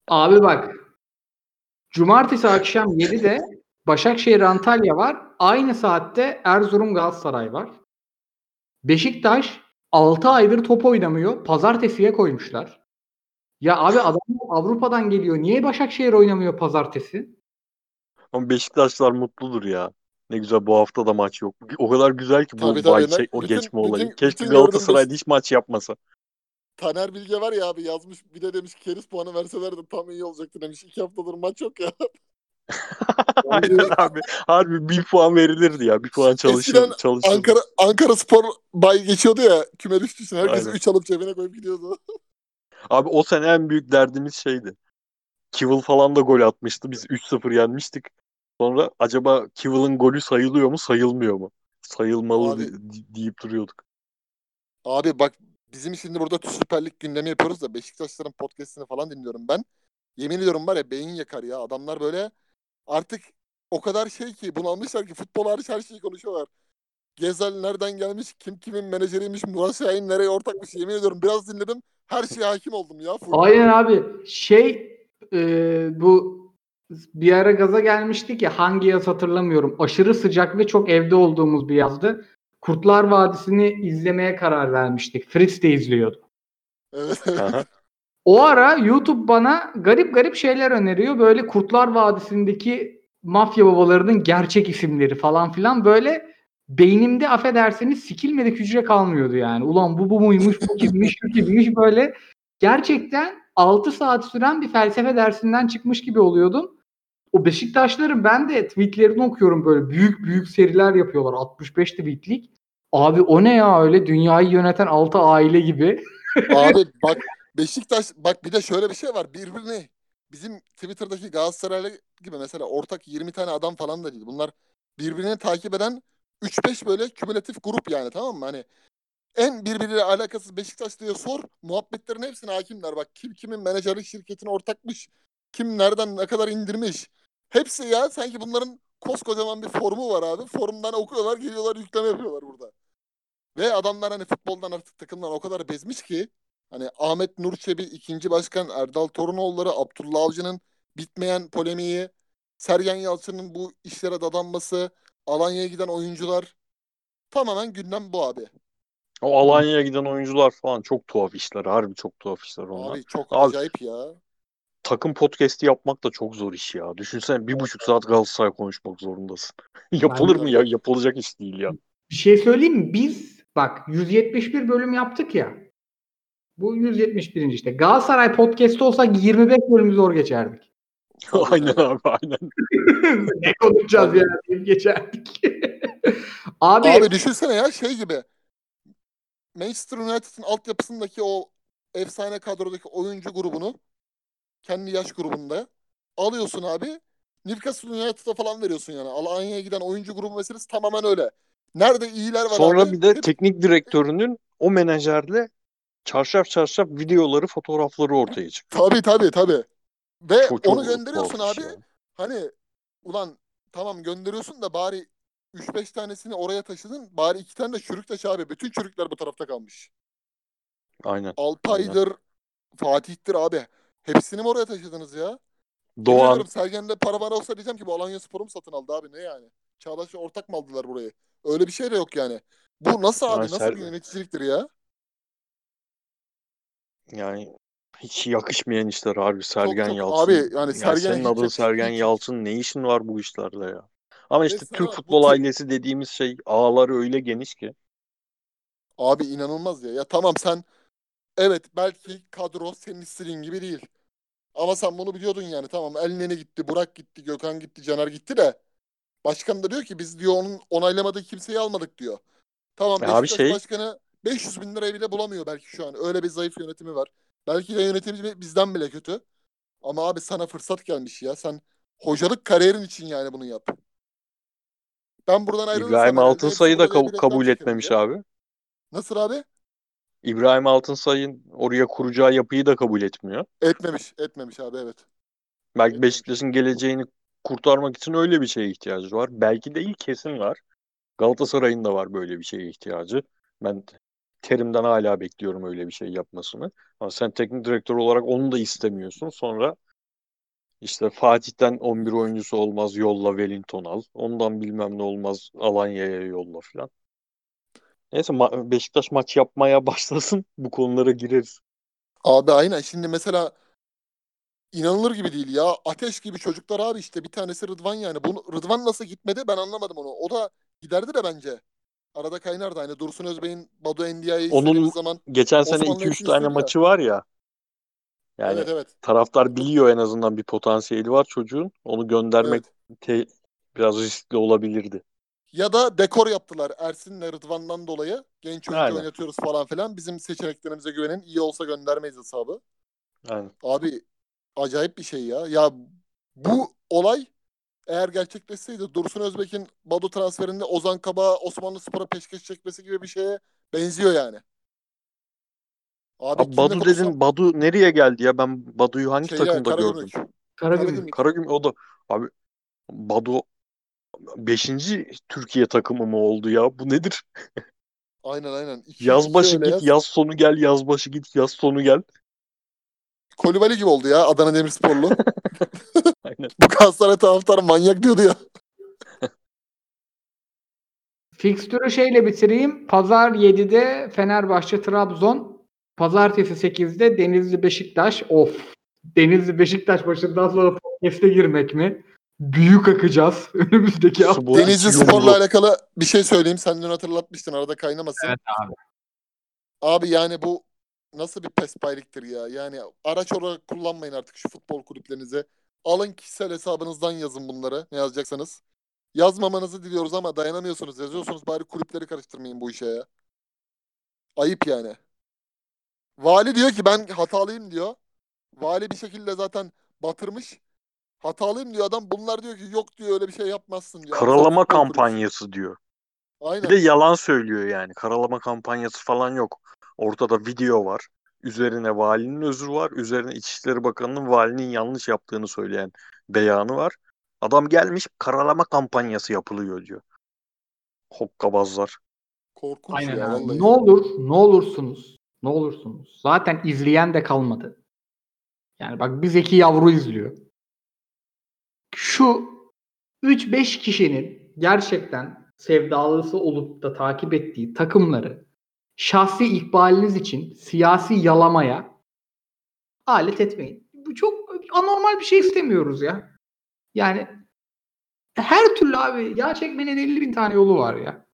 Abi bak. Cumartesi akşam 7'de Başakşehir Antalya var. Aynı saatte Erzurum Galatasaray var. Beşiktaş 6 aydır top oynamıyor. Pazartesiye koymuşlar. Ya abi adam Avrupa'dan geliyor. Niye Başakşehir oynamıyor pazartesi? Ama Beşiktaşlılar mutludur ya. Ne güzel bu hafta da maç yok. O kadar güzel ki bu Tabii, tabii. şey- o Bütün- geçme olayı. bütün- Keşke bütün Galatasaray'da hiç maç yapmasa. Taner Bilge var ya abi yazmış bir de demiş keriz puanı verselerdi tam iyi olacaktı demiş. 2 haftadır maç yok ya. Aynen abi. Harbi bir puan verilirdi ya. Bir puan çalışır, Eskiden çalışır. Ankara Ankara Spor bay geçiyordu ya küme düştüğü için herkes Aynen. 3 alıp cebine koyup gidiyordu. Abi o sene en büyük derdimiz şeydi. Kivil falan da gol atmıştı. Biz 3-0 yenmiştik. Sonra acaba Kivil'in golü sayılıyor mu, sayılmıyor mu? Sayılmalı Abi- deyip duruyorduk. Abi bak bizim şimdi burada Süper Lig gündemi yapıyoruz da Beşiktaşların podcastini falan dinliyorum ben. Yemin ediyorum var ya beyin yakar ya. Adamlar böyle artık o kadar şey ki bunalmışlar ki futbol hariç her şeyi konuşuyorlar. Gezel nereden gelmiş, kim kimin menajeriymiş, Murat Şahin nereye ortakmış yemin ediyorum. Biraz dinledim her şeye hakim oldum ya. Full. Aynen abi. Şey e, bu bir ara gaza gelmiştik ya hangi yaz hatırlamıyorum. Aşırı sıcak ve çok evde olduğumuz bir yazdı. Kurtlar Vadisi'ni izlemeye karar vermiştik. Fritz de izliyordu. Evet. O ara YouTube bana garip garip şeyler öneriyor. Böyle Kurtlar Vadisi'ndeki mafya babalarının gerçek isimleri falan filan böyle beynimde affedersiniz sikilmedik hücre kalmıyordu yani. Ulan bu bu muymuş, bu kimmiş, şu kimmiş böyle. Gerçekten 6 saat süren bir felsefe dersinden çıkmış gibi oluyordum. O Beşiktaşların ben de tweetlerini okuyorum böyle büyük büyük seriler yapıyorlar 65 tweetlik. Abi o ne ya öyle dünyayı yöneten 6 aile gibi. Abi bak Beşiktaş bak bir de şöyle bir şey var. Birbirini bizim Twitter'daki Galatasaraylı gibi mesela ortak 20 tane adam falan da değil. Bunlar birbirini takip eden 3-5 böyle kümülatif grup yani tamam mı? Hani en birbiriyle alakasız Beşiktaş diye sor. Muhabbetlerin hepsine hakimler. Bak kim kimin menajerlik şirketine ortakmış. Kim nereden ne kadar indirmiş. Hepsi ya sanki bunların koskocaman bir formu var abi. Forumdan okuyorlar geliyorlar yükleme yapıyorlar burada. Ve adamlar hani futboldan artık takımdan o kadar bezmiş ki hani Ahmet Nur Çebi, ikinci başkan Erdal Torunoğulları, Abdullah Avcı'nın bitmeyen polemiği, Sergen Yalçın'ın bu işlere dadanması, Alanya'ya giden oyuncular tamamen gündem bu abi. O Alanya'ya giden oyuncular falan çok tuhaf işler. Harbi çok tuhaf işler onlar. Abi çok Abi- acayip ya. Takım podcast'i yapmak da çok zor iş ya. Düşünsene bir buçuk saat Galatasaray konuşmak zorundasın. Yapılır mı ya? Yapılacak iş değil ya. Bir şey söyleyeyim mi? Biz bak 171 bölüm yaptık ya. Bu 171. işte. Galatasaray podcast'ı olsak 25 bölümü zor geçerdik. Aynen abi aynen. ne konuşacağız ya deyip geçerdik. Abi, Abi düşünsene ya şey gibi. Manchester United'ın altyapısındaki o efsane kadrodaki oyuncu grubunu kendi yaş grubunda alıyorsun abi. Newcastle United'a falan veriyorsun yani. Alanya'ya giden oyuncu grubu meselesi tamamen öyle. Nerede iyiler var Sonra abi? bir de Hep- teknik direktörünün o menajerle çarşaf çarşaf videoları, fotoğrafları ortaya çıktı. Tabii tabii tabii. Ve Çok- çok onu gönderiyorsun abi. ya. Hani ulan tamam gönderiyorsun da bari 3-5 tanesini oraya taşıdın. Bari iki tane de çürük taşı abi. Bütün çürükler bu tarafta kalmış. Aynen. Alpay'dır, Fatih'tir abi. Hepsini mi oraya taşıdınız ya? Doğan ediyorum Sergen'de para var olsa diyeceğim ki bu Alanya Spor'u mu satın aldı abi ne yani? Çağdaş'la ortak mı aldılar burayı? Öyle bir şey de yok yani. Bu nasıl abi? Yani Nasıl Ser- bir yöneticiliktir ya? Yani hiç yakışmayan işler harbi Sergen çok- Yalçın. abi, yani Yani Sergen'e senin adın Sergen hiç- Yalçın ne işin var bu işlerle ya? Ama işte Mesela Türk futbol ailesi dediğimiz şey ağları öyle geniş ki. Abi inanılmaz ya. Ya tamam sen evet belki kadro senin istediğin gibi değil. Ama sen bunu biliyordun yani. Tamam Elneni gitti, Burak gitti, Gökhan gitti, Caner gitti de başkan da diyor ki biz diyor onun onaylamadığı kimseyi almadık diyor. Tamam abi Beşiktaş şey- başkanı 500 bin liraya bile bulamıyor belki şu an. Öyle bir zayıf yönetimi var. Belki de yönetimi bizden bile kötü. Ama abi sana fırsat gelmiş ya. Sen hocalık kariyerin için yani bunu yap. Ben buradan ayrılırsam İbrahim Altınsay'ı da kab- kabul etmemiş ya. abi. Nasıl abi? İbrahim Altınsay'ın oraya kuracağı yapıyı da kabul etmiyor. Etmemiş. Etmemiş abi evet. Belki Etmemiş. Beşiktaş'ın geleceğini kurtarmak için öyle bir şeye ihtiyacı var. Belki değil kesin var. Galatasaray'ın da var böyle bir şeye ihtiyacı. Ben Terim'den hala bekliyorum öyle bir şey yapmasını. Ama sen teknik direktör olarak onu da istemiyorsun. Sonra işte Fatih'ten 11 oyuncusu olmaz yolla Wellington al. Ondan bilmem ne olmaz Alanya'ya yolla falan. Neyse ma- Beşiktaş maç yapmaya başlasın bu konulara gireriz. Abi aynen. Şimdi mesela inanılır gibi değil ya. Ateş gibi çocuklar abi işte bir tanesi Rıdvan yani. Bunu Rıdvan nasıl gitmedi ben anlamadım onu. O da giderdi de bence. Arada kaynardı hani Dursun Özbey'in Badu Endia'yı Onun zaman. Geçen sene Osmanlı 2-3 hepsini tane ya. maçı var ya. Yani evet evet. taraftar biliyor en azından bir potansiyeli var çocuğun. Onu göndermek evet. te- biraz riskli olabilirdi. Ya da dekor yaptılar Ersin'le Rıdvan'dan dolayı. Genç oyuncu Aynen. oynatıyoruz falan filan. Bizim seçeneklerimize güvenin. iyi olsa göndermeyiz hesabı. Yani Abi acayip bir şey ya. Ya bu olay eğer gerçekleşseydi Dursun Özbek'in Badu transferinde Ozan Kabak'a Osmanlı Spor'a peşkeş çekmesi gibi bir şeye benziyor yani. Abi, Abi Badu konuşsam- dedin Badu nereye geldi ya? Ben Badu'yu hangi Şeyler, takımda Karagümrük. gördüm? Karagümrük. Karagümrük. O da abi Badu 5. Türkiye takımı mı oldu ya? Bu nedir? Aynen aynen. İki, Yaz başı git, yaz. yaz sonu gel, yaz başı git, yaz sonu gel. Kolibali gibi oldu ya Adana Demirsporlu. Aynen. Bu Galatasaray taraftarı manyak diyordu ya. Fikstürü şeyle bitireyim. Pazar 7'de Fenerbahçe Trabzon. Pazartesi 8'de Denizli Beşiktaş. Of. Denizli Beşiktaş başından sonra podcast'e girmek mi? Büyük akacağız önümüzdeki hafta. Denizli Spor'la alakalı bir şey söyleyeyim. Sen dün hatırlatmıştın arada kaynamasın. Evet abi. Abi yani bu nasıl bir pespayliktir ya? Yani araç olarak kullanmayın artık şu futbol kulüplerinizi. Alın kişisel hesabınızdan yazın bunları ne yazacaksanız. Yazmamanızı diliyoruz ama dayanamıyorsunuz. Yazıyorsunuz bari kulüpleri karıştırmayın bu işe ya. Ayıp yani. Vali diyor ki ben hatalıyım diyor. Vali bir şekilde zaten batırmış. Hatalıyım diyor adam. Bunlar diyor ki yok diyor öyle bir şey yapmazsın diyor. Karalama kulübü. kampanyası diyor. Aynen. Bir de yalan söylüyor yani. Karalama kampanyası falan yok. Ortada video var. Üzerine valinin özrü var. Üzerine İçişleri Bakanı'nın valinin yanlış yaptığını söyleyen beyanı var. Adam gelmiş karalama kampanyası yapılıyor diyor. Hokkabazlar. Korkunç Aynen ya vallahi. Ne olur, ne olursunuz. Ne olursunuz. Zaten izleyen de kalmadı. Yani bak bir zeki yavru izliyor. Şu 3-5 kişinin gerçekten sevdalısı olup da takip ettiği takımları şahsi ikbaliniz için siyasi yalamaya alet etmeyin. Bu çok anormal bir şey istemiyoruz ya. Yani her türlü abi yağ çekmenin 50 bin tane yolu var ya.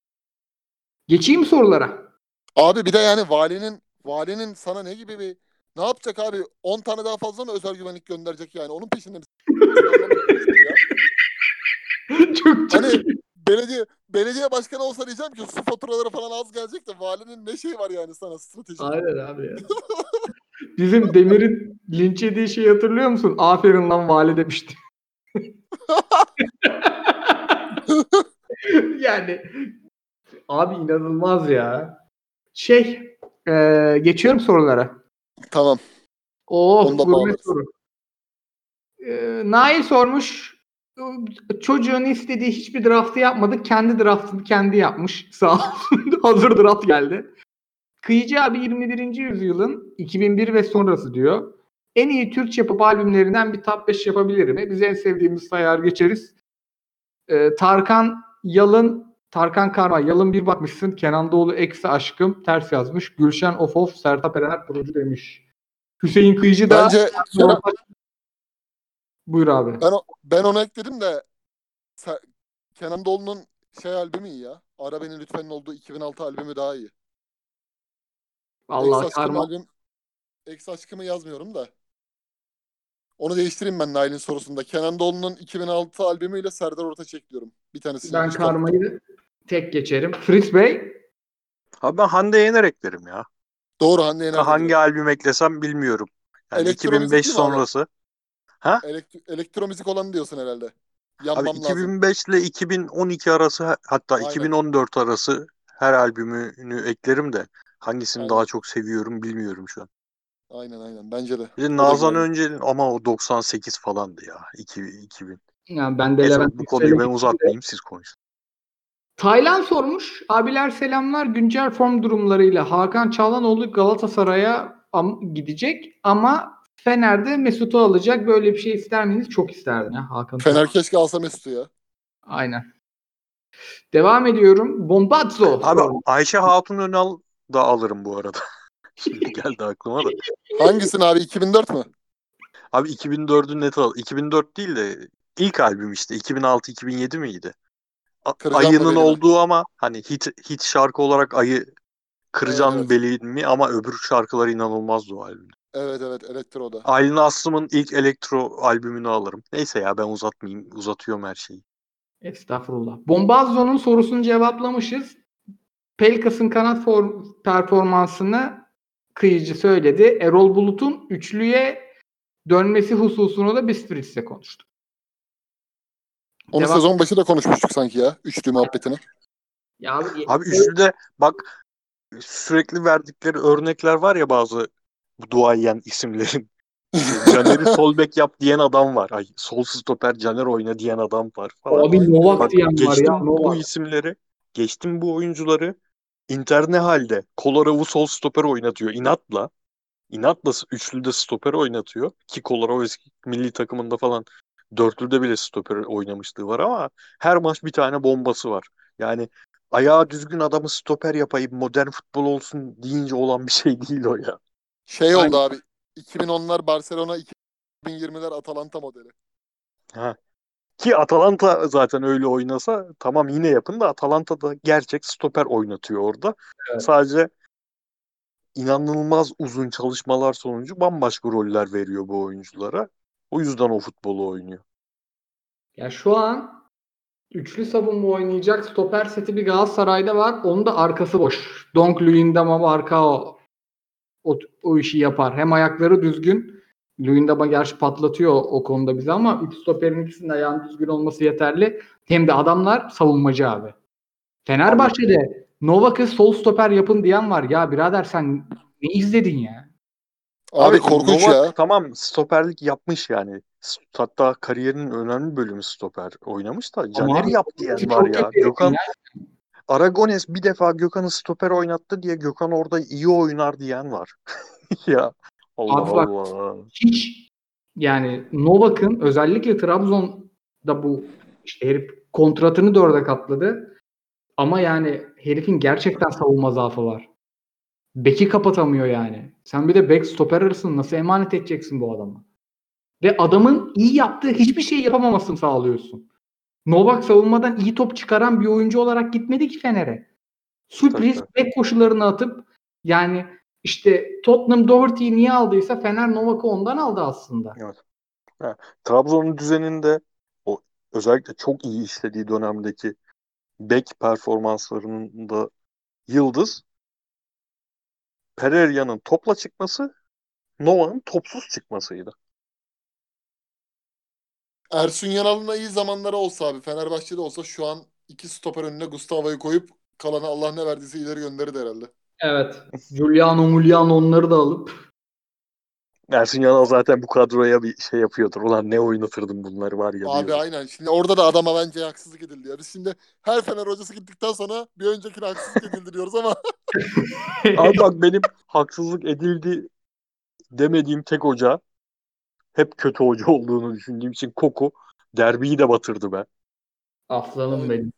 Geçeyim sorulara. Abi bir de yani valinin valinin sana ne gibi bir ne yapacak abi? 10 tane daha fazla mı özel güvenlik gönderecek yani? Onun peşinde ya. çok çok Hani belediye belediye başkanı olsa diyeceğim ki su faturaları falan az gelecek de valinin ne şey var yani sana strateji. Aynen abi ya. Bizim Demir'in linç yediği şeyi hatırlıyor musun? Aferin lan vali demişti. yani Abi inanılmaz ya. Şey, e, geçiyorum sorulara. Tamam. Oh, gurme soru. E, Nail sormuş. Çocuğun istediği hiçbir draftı yapmadı. Kendi draftını kendi yapmış. Sağ olsun. Hazır draft geldi. Kıyıcı abi 21. yüzyılın 2001 ve sonrası diyor. En iyi Türkçe pop albümlerinden bir top 5 yapabilir mi? Biz en sevdiğimiz sayar geçeriz. Ee, Tarkan Yalın Tarkan Karma Yalın bir bakmışsın. Kenan Doğulu eksi aşkım ters yazmış. Gülşen Of Of Sertab Erener kurucu demiş. Hüseyin Kıyıcı da Bence Buyur abi. ben, o- ben onu ekledim de Kenan Doğulu'nun şey albümü iyi ya. Ara Beni Lütfen'in olduğu 2006 albümü daha iyi. Allah Ex Aşkım karma. albüm Ex Aşkım'ı yazmıyorum da. Onu değiştireyim ben Nail'in sorusunda. Kenan Doğulu'nun 2006 albümüyle Serdar Ortaç ekliyorum. Bir tanesini Ben çıkardım. karmayı tek geçerim. Fritz Bey Abi ben Hande Yener eklerim ya. Doğru Hande Yener. Hangi albüm eklesem bilmiyorum. Yani Elektro müzik 2005 değil mi abi? sonrası. Elektro, elektro müzik olan diyorsun herhalde. Abi Yanmam lazım. 2005 ile 2012 arası hatta Aynen. 2014 arası her albümünü eklerim de hangisini Aynen. daha çok seviyorum bilmiyorum şu an. Aynen aynen bence de. Bir de Nazan. Öncel'in ama o 98 falandı ya. 2000. 2000. yani ben de Levent bu konuyu ben uzatmayayım siz konuşun. Taylan sormuş. Abiler selamlar. Güncel form durumlarıyla Hakan Çalhanoğlu Galatasaray'a am- gidecek ama Fener'de Mesut'u alacak. Böyle bir şey ister miydiniz? Çok isterdim ya Hakan. Fener keşke alsa Mesut'u ya. Aynen. Devam ediyorum. Bombazzo. Abi. Ayşe Hatun Önal da alırım bu arada. Şimdi geldi aklıma da. Hangisini abi 2004 mü? Abi 2004'ü net al. 2004 değil de ilk albüm işte 2006-2007 miydi? A- Kıracağım Ayının olduğu ama hani hit hit şarkı olarak ayı Kıracağım Evet, evet. belini ama öbür şarkıları inanılmazdı o albümde. Evet evet Elektro'da. Aylin Aslım'ın ilk elektro albümünü alırım. Neyse ya ben uzatmayayım. Uzatıyorum her şeyi. Estağfurullah. Bombazzo'nun sorusunu cevaplamışız. Pelkas'ın kanat form performansını kıyıcı söyledi. Erol Bulut'un üçlüye dönmesi hususunu da biz Fritz'le konuştuk. Onu Devam- sezon başı da konuşmuştuk sanki ya. Üçlü muhabbetini. Ya abi, Abi üçlüde bak sürekli verdikleri örnekler var ya bazı bu duayen isimlerin. Caner'i sol bek yap diyen adam var. Ay, sol stoper Caner oyna diyen adam var falan. abi Novak Bak diyen var ya. bu Novak. isimleri, geçtim bu oyuncuları. Inter ne halde? Kolarov'u sol stoper oynatıyor inatla. İnatla üçlüde stoper oynatıyor. Ki Kolarov eski milli takımında falan dörtlüde bile stoper oynamışlığı var ama her maç bir tane bombası var. Yani ayağı düzgün adamı stoper yapayım modern futbol olsun deyince olan bir şey değil o ya. Şey oldu abi. 2010'lar Barcelona 2020'ler Atalanta modeli. Ha. Ki Atalanta zaten öyle oynasa tamam yine yapın da Atalanta da gerçek stoper oynatıyor orada. Evet. Sadece inanılmaz uzun çalışmalar sonucu bambaşka roller veriyor bu oyunculara. O yüzden o futbolu oynuyor. Ya şu an üçlü savunma oynayacak stoper seti bir Galatasaray'da var. Onun da arkası boş. Donk Luyendama Marcao o, o işi yapar. Hem ayakları düzgün. Luyendama gerçi patlatıyor o konuda bizi ama üç stoperin ikisinin ayağının düzgün olması yeterli. Hem de adamlar savunmacı abi. Fenerbahçe'de Novak'ı sol stoper yapın diyen var. Ya birader sen ne izledin ya? Abi, korkunç Novak ya. Tamam stoperlik yapmış yani. Hatta kariyerinin önemli bölümü stoper oynamış da Caner'i abi, yap diyen Çok var ya. Gökhan ya. Aragones bir defa Gökhan'ı stoper oynattı diye Gökhan orada iyi oynar diyen var. ya Allah Abi bak- Allah. hiç yani Novak'ın özellikle Trabzon'da bu işte herif kontratını dörde katladı. Ama yani herifin gerçekten savunma zaafı var. Beki kapatamıyor yani. Sen bir de bek stoper arasını nasıl emanet edeceksin bu adama? Ve adamın iyi yaptığı hiçbir şey yapamamasını sağlıyorsun. Novak savunmadan iyi top çıkaran bir oyuncu olarak gitmedi ki Fener'e. Sürpriz bek koşularını atıp yani işte Tottenham Doherty'yi niye aldıysa Fener Novak'ı ondan aldı aslında. Trabzon'un düzeninde o özellikle çok iyi işlediği dönemdeki bek performanslarında yıldız Pereira'nın topla çıkması Nova'nın topsuz çıkmasıydı. Ersun Yanal'ın da iyi zamanları olsa abi Fenerbahçe'de olsa şu an iki stoper önüne Gustavo'yu koyup kalanı Allah ne verdiyse ileri gönderirdi herhalde. Evet. Giuliano Muliano onları da alıp Ersun Yanal zaten bu kadroya bir şey yapıyordur. Ulan ne oynatırdım bunları var ya Abi diyor. aynen. Şimdi orada da adama bence haksızlık edildi ya. Biz şimdi her Fener hocası gittikten sonra bir öncekine haksızlık edildi diyoruz ama Abi bak benim haksızlık edildi demediğim tek hoca hep kötü hoca olduğunu düşündüğüm için Koku derbiyi de batırdı be. aslanım benim.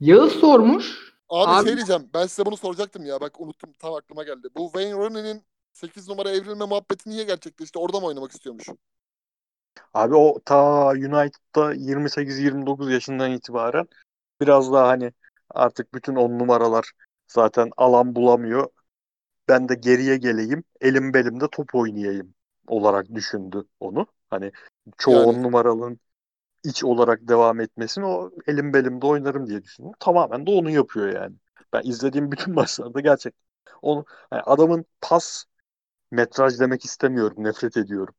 Yağız sormuş. Abi, Abi- şey diyeceğim. Ben size bunu soracaktım ya. Bak unuttum. Tam aklıma geldi. Bu Wayne Rooney'nin 8 numara evrilme muhabbeti niye gerçekleşti? Orada mı oynamak istiyormuş? Abi o ta United'da 28-29 yaşından itibaren biraz daha hani artık bütün on numaralar zaten alan bulamıyor. Ben de geriye geleyim, elim belimde top oynayayım olarak düşündü onu. Hani çoğu Yani- on numaralının iç olarak devam etmesini o elim belimde oynarım diye düşündüm. Tamamen de onu yapıyor yani. Ben izlediğim bütün maçlarda gerçekten onu yani adamın pas metraj demek istemiyorum. Nefret ediyorum.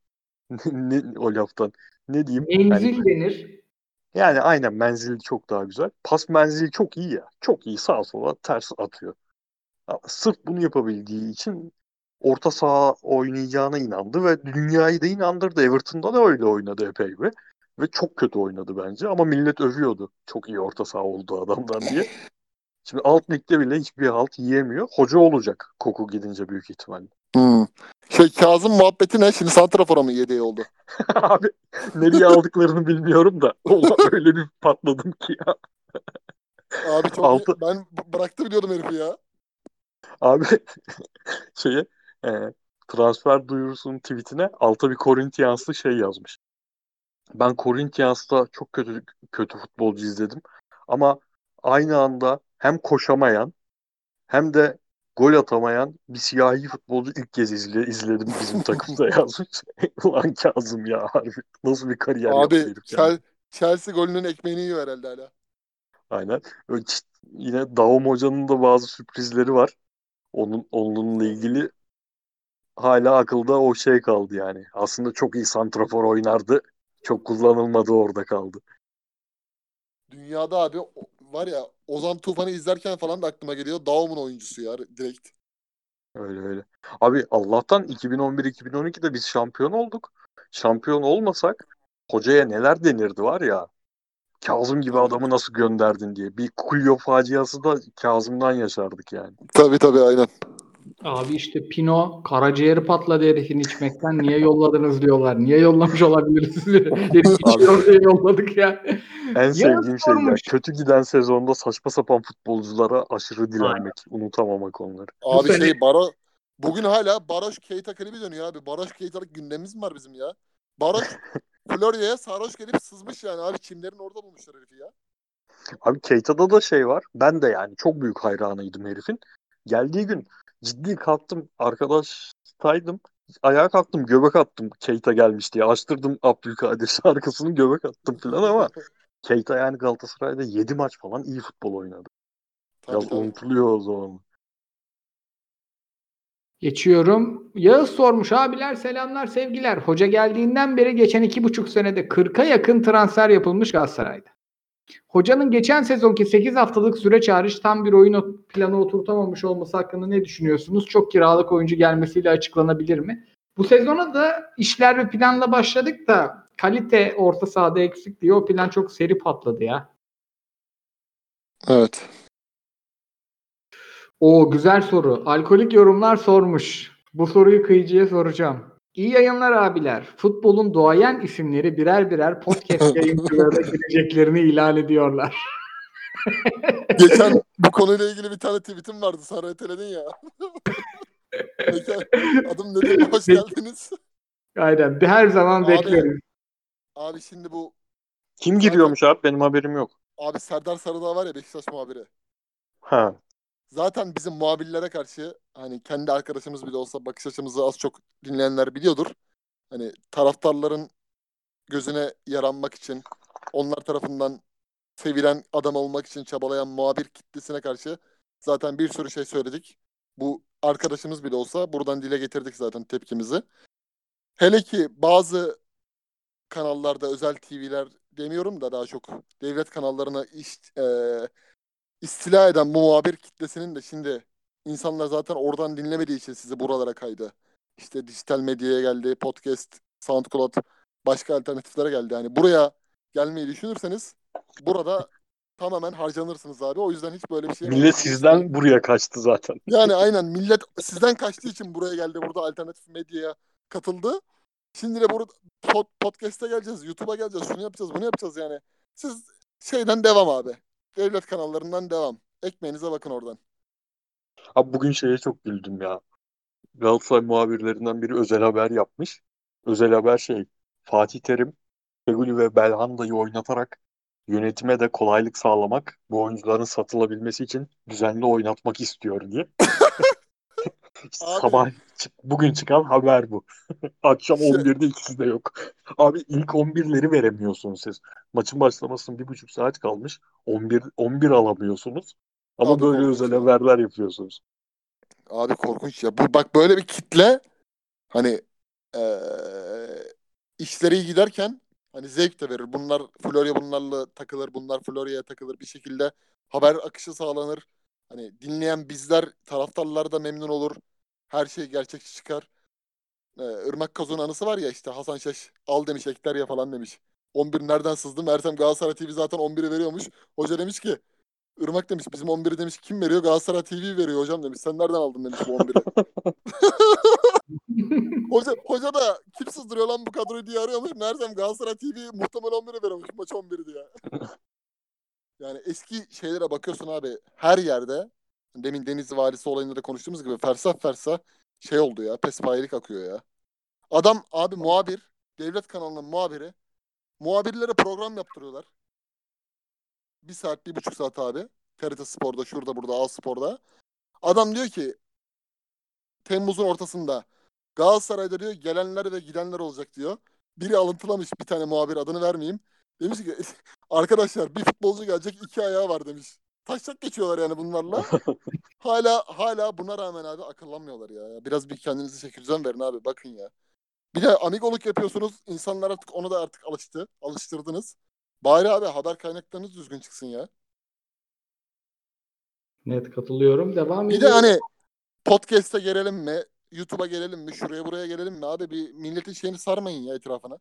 ne, o laftan. Ne diyeyim? Yani, Menzil denir. yani aynen menzili çok daha güzel. Pas menzili çok iyi ya. Çok iyi sağa sola ters atıyor. Sırf bunu yapabildiği için orta saha oynayacağına inandı ve dünyayı da inandırdı. Everton'da da öyle oynadı epey bir. Ve çok kötü oynadı bence ama millet övüyordu. Çok iyi orta saha olduğu adamdan diye. Şimdi alt ligde bile hiçbir halt yiyemiyor. Hoca olacak Koku gidince büyük ihtimalle. Hmm. Şey Kazım muhabbeti ne? Şimdi Santrafor'a mı yedeği oldu? Abi nereye aldıklarını bilmiyorum da ulan öyle bir patladım ki ya. Abi çok Altı-. Ben bıraktı biliyordum herifi ya. Abi şeye e, transfer duyurusunun tweetine alta bir Corinthians'lı şey yazmış. Ben Corinthians'ta çok kötü kötü futbolcu izledim. Ama aynı anda hem koşamayan hem de gol atamayan bir siyahi futbolcu ilk kez izle, izledim bizim takımda yazmış. Ulan Kazım ya harbi nasıl bir kariyer Abi herif yani. Chel- Chelsea golünün ekmeğini yiyor herhalde hala. Aynen. Öyle Yine Daum Hoca'nın da bazı sürprizleri var. Onun onunla ilgili hala akılda o şey kaldı yani. Aslında çok iyi santrafor oynardı. Çok kullanılmadı orada kaldı. Dünyada abi var ya Ozan Tufan'ı izlerken falan da aklıma geliyor. Daum'un oyuncusu ya direkt. Öyle öyle. Abi Allah'tan 2011-2012'de biz şampiyon olduk. Şampiyon olmasak hocaya neler denirdi var ya. Kazım gibi adamı nasıl gönderdin diye. Bir Kulyo faciası da Kazım'dan yaşardık yani. Tabii tabii aynen. Abi işte Pino karaciğeri patladı herifin içmekten. Niye yolladınız diyorlar. Niye yollamış olabiliriz? Herif içiyor diye yolladık ya. En sevdiğim şey ya. Kötü giden sezonda saçma sapan futbolculara aşırı direnmek. Unutamamak onları. Abi sene- şey Baro bugün hala Baroş Keita klibi dönüyor abi. Baroş Keita'lık gündemimiz mi var bizim ya? Baroş Florya'ya sarhoş gelip sızmış yani abi çimlerin orada bulmuşlar herifi ya. Abi Keita'da da şey var. Ben de yani çok büyük hayranıydım herifin. Geldiği gün ciddi kalktım. Arkadaştaydım. Ayağa kalktım. Göbek attım. Keita gelmiş diye. Açtırdım Abdülkadir şarkısını göbek attım falan ama Keita yani Galatasaray'da 7 maç falan iyi futbol oynadı. Tabii, Biraz tabii. unutuluyor o zaman. Geçiyorum. Yağız sormuş abiler selamlar sevgiler. Hoca geldiğinden beri geçen iki buçuk senede 40'a yakın transfer yapılmış Galatasaray'da. Hocanın geçen sezonki 8 haftalık süreç hariç tam bir oyun planı oturtamamış olması hakkında ne düşünüyorsunuz? Çok kiralık oyuncu gelmesiyle açıklanabilir mi? Bu sezona da işler ve planla başladık da kalite orta sahada eksik diye o plan çok seri patladı ya. Evet. O güzel soru. Alkolik yorumlar sormuş. Bu soruyu kıyıcıya soracağım. İyi yayınlar abiler. Futbolun doğayan isimleri birer birer podcast yayıncılarına gireceklerini ilan ediyorlar. Geçen bu konuyla ilgili bir tane tweetim vardı. Sonra öteledin ya. Adım nedir? Hoş geldiniz. Aynen. Her zaman Abi. bekleriz. Abi şimdi bu Kim giriyormuş abi? Benim haberim yok. abi Serdar Sarıdağ var ya Beşiktaş muhabiri. Ha. Zaten bizim muhabirlere karşı hani kendi arkadaşımız bile olsa bakış açımızı az çok dinleyenler biliyordur. Hani taraftarların gözüne yaranmak için onlar tarafından sevilen adam olmak için çabalayan muhabir kitlesine karşı zaten bir sürü şey söyledik. Bu arkadaşımız bile olsa buradan dile getirdik zaten tepkimizi. Hele ki bazı kanallarda özel TV'ler demiyorum da daha çok devlet kanallarına iş, e, istila eden bu muhabir kitlesinin de şimdi insanlar zaten oradan dinlemediği için sizi buralara kaydı. İşte dijital medyaya geldi, podcast, SoundCloud, başka alternatiflere geldi. Yani buraya gelmeyi düşünürseniz burada tamamen harcanırsınız abi. O yüzden hiç böyle bir şey Millet sizden buraya kaçtı zaten. Yani aynen millet sizden kaçtığı için buraya geldi. Burada alternatif medyaya katıldı. Şimdi de burada pod, podcast'e geleceğiz, YouTube'a geleceğiz, şunu yapacağız, bunu yapacağız yani. Siz şeyden devam abi. Devlet kanallarından devam. Ekmeğinize bakın oradan. Abi bugün şeye çok güldüm ya. Galatasaray muhabirlerinden biri özel haber yapmış. Özel haber şey Fatih Terim, Feguli ve Belhanda'yı oynatarak yönetime de kolaylık sağlamak, bu oyuncuların satılabilmesi için düzenli oynatmak istiyor diye. Abi- Sabah çık- bugün çıkan haber bu. Akşam Şey- 11'de ikisi de yok. Abi ilk 11'leri veremiyorsunuz siz. Maçın başlamasının bir buçuk saat kalmış. 11 11 alamıyorsunuz. Ama Abi böyle özel haberler yapıyorsunuz. Abi korkunç ya. Bu bak böyle bir kitle hani eee işleri iyi giderken hani zevk de verir. Bunlar Florya bunlarla takılır, bunlar Florya'ya takılır bir şekilde haber akışı sağlanır. Hani dinleyen bizler, taraftarlar da memnun olur. Her şey gerçekçi çıkar. Ee, Irmak Kazun anısı var ya işte Hasan Şaş al demiş ekler ya falan demiş. 11 nereden sızdı? Mersem Galatasaray TV zaten 11'i veriyormuş. Hoca demiş ki Irmak demiş bizim 11'i demiş kim veriyor? Galatasaray TV veriyor hocam demiş. Sen nereden aldın demiş bu 11'i. hoca, hoca da kim sızdırıyor lan bu kadroyu diye arıyormuş. Meğersem Galatasaray TV muhtemel 11'i veriyormuş. Maç 11 diye. Yani eski şeylere bakıyorsun abi her yerde demin Denizli Valisi olayında da konuştuğumuz gibi fersah fersah şey oldu ya. Pespayelik akıyor ya. Adam abi muhabir. Devlet kanalının muhabiri. Muhabirlere program yaptırıyorlar. Bir saat, bir buçuk saat abi. TRT Spor'da, şurada, burada, A Spor'da. Adam diyor ki Temmuz'un ortasında Galatasaray'da diyor gelenler ve gidenler olacak diyor. Biri alıntılamış bir tane muhabir adını vermeyeyim. Demiş ki arkadaşlar bir futbolcu gelecek iki ayağı var demiş. Taşak geçiyorlar yani bunlarla. hala hala buna rağmen abi akıllanmıyorlar ya. Biraz bir kendinizi çeki düzen verin abi bakın ya. Bir de amigoluk yapıyorsunuz. İnsanlar artık onu da artık alıştı. Alıştırdınız. Bari abi haber kaynaklarınız düzgün çıksın ya. Net katılıyorum. Devam Bir de ediyoruz. hani podcast'e gelelim mi? YouTube'a gelelim mi? Şuraya buraya gelelim mi? Abi bir milletin şeyini sarmayın ya etrafına.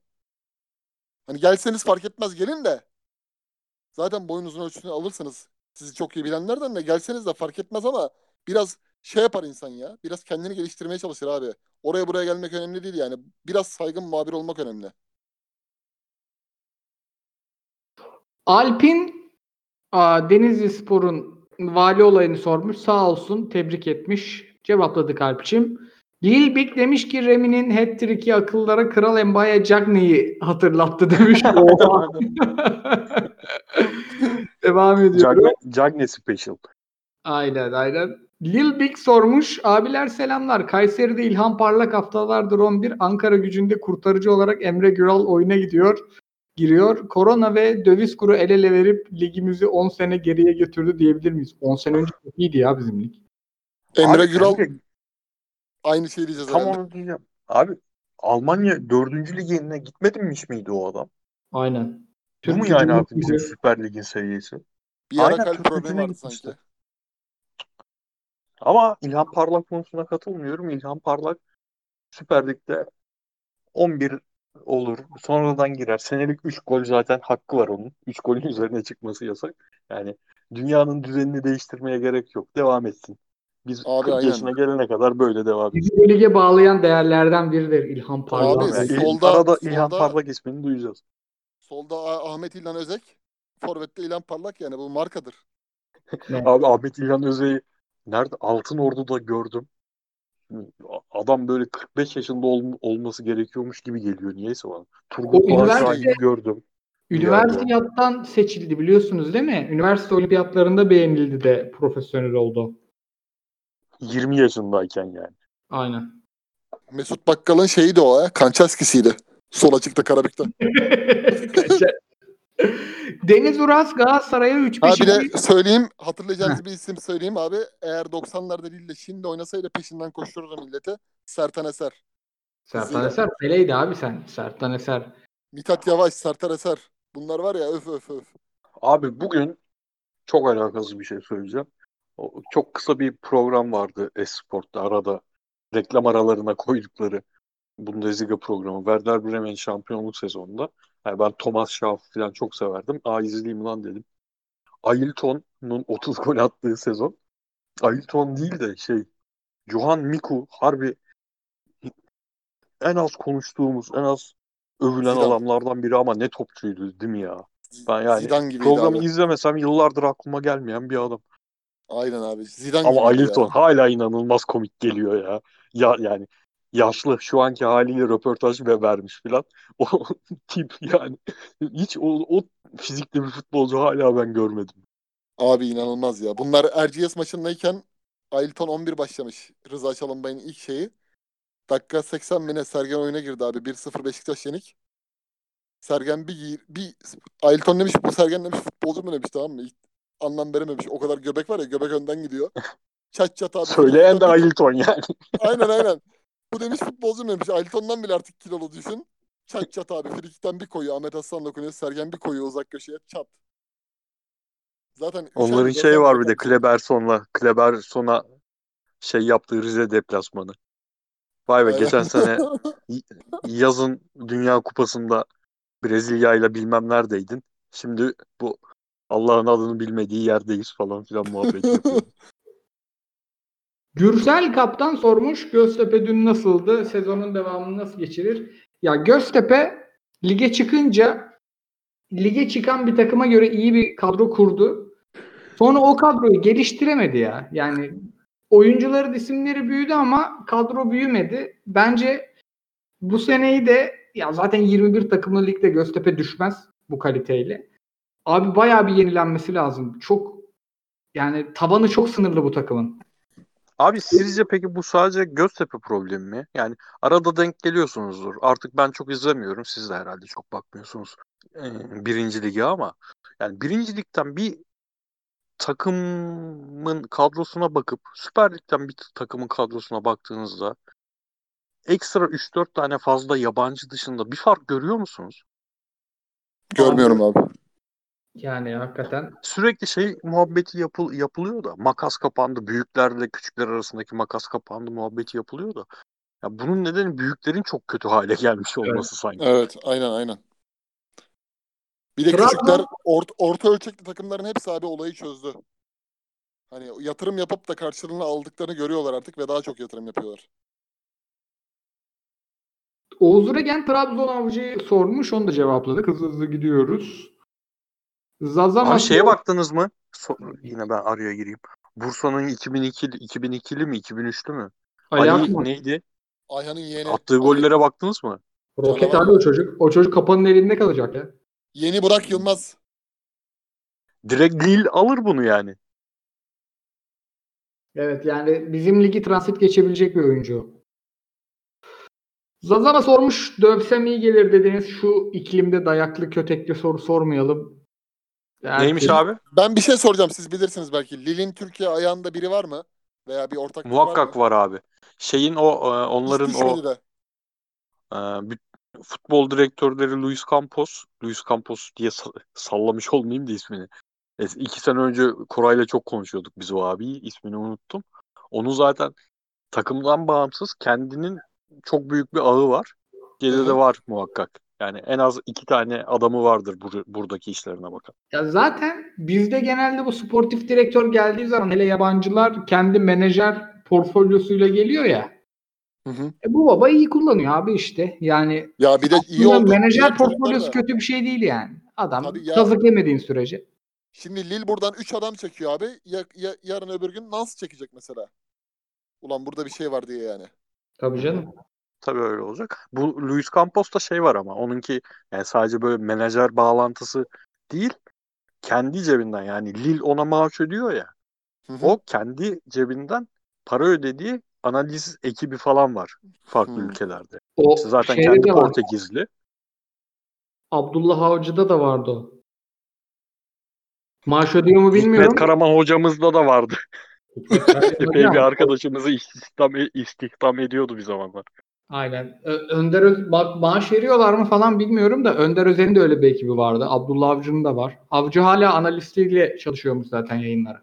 Hani gelseniz fark etmez gelin de. Zaten boyunuzun ölçüsünü alırsınız. Sizi çok iyi bilenlerden de gelseniz de fark etmez ama biraz şey yapar insan ya. Biraz kendini geliştirmeye çalışır abi. Oraya buraya gelmek önemli değil yani. Biraz saygın muhabir olmak önemli. Alpin aa, Denizli Spor'un vali olayını sormuş. Sağ olsun. Tebrik etmiş. Cevapladık Alp'ciğim. Lilbik demiş ki Remi'nin hat-trick'i akıllara Kral Mbaya Cagney'i hatırlattı demiş. Devam ediyorum. Cagne, Cagne Special. Aynen aynen. Lil Big sormuş. Abiler selamlar. Kayseri'de İlhan Parlak haftalardır 11. Ankara gücünde kurtarıcı olarak Emre Güral oyuna gidiyor. Giriyor. Korona ve döviz kuru el ele verip ligimizi 10 sene geriye götürdü diyebilir miyiz? 10 sene önce iyiydi ya bizim lig. Emre Abi Güral kanka, aynı şeyi diyeceğiz Tam herhalde. onu diyeceğim. Abi Almanya 4. ligine gitmemiş miydi o adam? Aynen. Bu mu yani artık bizim. Süper Lig'in seviyesi? Bir ara Aynen, kalp Türk problemi gücüne vardı gitmişti. sanki. Ama İlhan Parlak konusuna katılmıyorum. İlhan Parlak Süper Lig'de 11 olur. Sonradan girer. Senelik 3 gol zaten hakkı var onun. 3 golün üzerine çıkması yasak. Yani dünyanın düzenini değiştirmeye gerek yok. Devam etsin. Biz Abi 40 aynen. yaşına gelene kadar böyle devam edeceğiz. Bizi lige bağlayan değerlerden biridir İlhan Parlak. Abi, Yani solda- arada İlhan solda- Parlak ismini duyacağız. Solda Ah- Ahmet İlhan Özek. Forvet'te İlhan Parlak yani bu markadır. Abi Ahmet İlhan Özey'i nerede? Altın Ordu'da gördüm. Adam böyle 45 yaşında ol- olması gerekiyormuş gibi geliyor niyeyse bana. Turgut Şahin'i gördüm. Üniversiteyattan seçildi biliyorsunuz değil mi? Üniversite olimpiyatlarında beğenildi de profesyonel oldu. 20 yaşındayken yani. Aynen. Mesut Bakkal'ın şeyi de o ya. Kançaskisi'ydi. Sol açıkta Karabük'te. Deniz Uras Galatasaray'a 3 Ha 5 bir de söyleyeyim hatırlayacağınız bir isim söyleyeyim abi. Eğer 90'larda değil de şimdi oynasaydı peşinden koştururdu millete. Sertan Eser. Sertan Eser Pele'ydi abi sen. Sertan Eser. Mithat Yavaş, Sertan Eser. Bunlar var ya öf öf öf. Abi bugün çok alakasız bir şey söyleyeceğim. Çok kısa bir program vardı Esport'ta arada reklam aralarına koydukları Bundesliga programı. Werder Bremen şampiyonluk sezonunda. Yani ben Thomas Schaaf falan çok severdim. Aa izleyeyim lan dedim. Ailton'un 30 gol attığı sezon. Ailton değil de şey Johan Miku harbi en az konuştuğumuz, en az övülen Zidane. adamlardan biri ama ne topçuydu değil mi ya? Ben yani Programı abi. izlemesem yıllardır aklıma gelmeyen bir adam. Aynen abi. Zidane Ama Ailton ya. hala inanılmaz komik geliyor ya. Ya yani yaşlı şu anki haliyle röportaj ve vermiş filan. O tip yani hiç o, o fizikli bir futbolcu hala ben görmedim. Abi inanılmaz ya. Bunlar Erciyes maçındayken Ailton 11 başlamış. Rıza Çalınbay'ın ilk şeyi. Dakika 80 bine Sergen oyuna girdi abi. 1-0 Beşiktaş yenik. Sergen bir, bir Ailton demiş bu Sergen demiş futbolcu mu demiş tamam mı? Anlam verememiş. O kadar göbek var ya göbek önden gidiyor. Çat çat abi. Söyleyen de Ailton yani. Aynen aynen. Bu demiş futbolcu demiş. Ailton'dan bile artık kilolu düşün. Çat çat abi. Frikikten bir koyuyor. Ahmet Aslan dokunuyor. Sergen bir koyuyor uzak köşeye. Çat. Zaten Onların şey var bir de Kleberson'la Kleberson'a şey yaptığı Rize deplasmanı. Vay be Aynen. geçen sene yazın Dünya Kupası'nda Brezilya ile bilmem neredeydin. Şimdi bu Allah'ın adını bilmediği yerdeyiz falan filan muhabbet. Gürsel Kaptan sormuş Göztepe dün nasıldı? Sezonun devamını nasıl geçirir? Ya Göztepe lige çıkınca lige çıkan bir takıma göre iyi bir kadro kurdu. Sonra o kadroyu geliştiremedi ya. Yani oyuncuların isimleri büyüdü ama kadro büyümedi. Bence bu seneyi de ya zaten 21 takımlı ligde Göztepe düşmez bu kaliteyle. Abi bayağı bir yenilenmesi lazım. Çok yani tabanı çok sınırlı bu takımın. Abi sizce peki bu sadece Göztepe problemi mi? Yani arada denk geliyorsunuzdur. Artık ben çok izlemiyorum. Siz de herhalde çok bakmıyorsunuz ee, birinci lige ama yani birinci ligden bir takımın kadrosuna bakıp Süper Lig'den bir takımın kadrosuna baktığınızda ekstra 3-4 tane fazla yabancı dışında bir fark görüyor musunuz? Görmüyorum abi. Yani hakikaten Sürekli şey muhabbeti yapıl yapılıyor da makas kapandı. Büyüklerle küçükler arasındaki makas kapandı muhabbeti yapılıyor da. Ya bunun nedeni büyüklerin çok kötü hale gelmiş olması sanki. Evet aynen aynen. Bir de Trabzon- küçükler orta, orta ölçekli takımların hepsi abi olayı çözdü. Hani yatırım yapıp da karşılığını aldıklarını görüyorlar artık ve daha çok yatırım yapıyorlar. Oğuz Regen Trabzon Avcı'yı sormuş. Onu da cevapladık. Hızlı hızlı gidiyoruz. Zaza Abi maçı- şeye baktınız mı? So- yine ben araya gireyim. Bursa'nın 2002 2002'li mi 2003'lü mü? Ali Ali Akman. neydi? Ayhan'ın yeğeni. Attığı gollere baktınız mı? Roket abi o çocuk. O çocuk kapanın elinde kalacak ya. Yeni Burak Yılmaz. Direkt Lille alır bunu yani. Evet yani bizim ligi transit geçebilecek bir oyuncu. Zazana sormuş dövsem iyi gelir dediniz. Şu iklimde dayaklı kötekli soru sormayalım. Yani Neymiş abi? Ben bir şey soracağım siz bilirsiniz belki. Lille'in Türkiye ayağında biri var mı? Veya bir ortak Muhakkak var. var abi. Şeyin o e, onların o de. Bir- futbol direktörleri Luis Campos, Luis Campos diye sa- sallamış olmayayım da ismini. E, iki sene önce Koray'la çok konuşuyorduk biz o abiyi, ismini unuttum. Onu zaten takımdan bağımsız kendinin çok büyük bir ağı var. Geride Hı de var muhakkak. Yani en az iki tane adamı vardır bur- buradaki işlerine bakan. Ya zaten bizde genelde bu sportif direktör geldiği zaman hele yabancılar kendi menajer portfolyosuyla geliyor ya. Hı hı. E bu baba iyi kullanıyor abi işte. Yani Ya bir de iyi oldu. menajer portfolyosu da- kötü bir şey değil yani. Adam Tabii ya. kazık yemediğin sürece. Şimdi Lille buradan 3 adam çekiyor abi. Ya, ya- yarın öbür gün Nans çekecek mesela. Ulan burada bir şey var diye yani. Tabii canım. Tabii öyle olacak. Bu Luis Campos'ta şey var ama onunki yani sadece böyle menajer bağlantısı değil. Kendi cebinden yani Lille ona maaş ödüyor ya. Hı hı. O kendi cebinden para ödediği analiz ekibi falan var farklı Hmm. ülkelerde. O İşte zaten kendi var. Portekizli. Abdullah Avcı'da da vardı o. Maaş ödüyor mu bilmiyorum. Hikmet Karaman hocamızda da vardı. Epey bir arkadaşımızı istihdam, istihdam ediyordu bir zamanlar. Aynen. Ö- Önder Öz- bak maaş veriyorlar mı falan bilmiyorum da Önder Özen'in de öyle bir ekibi vardı. Abdullah Avcı'nın da var. Avcı hala analistiyle çalışıyormuş zaten yayınlara.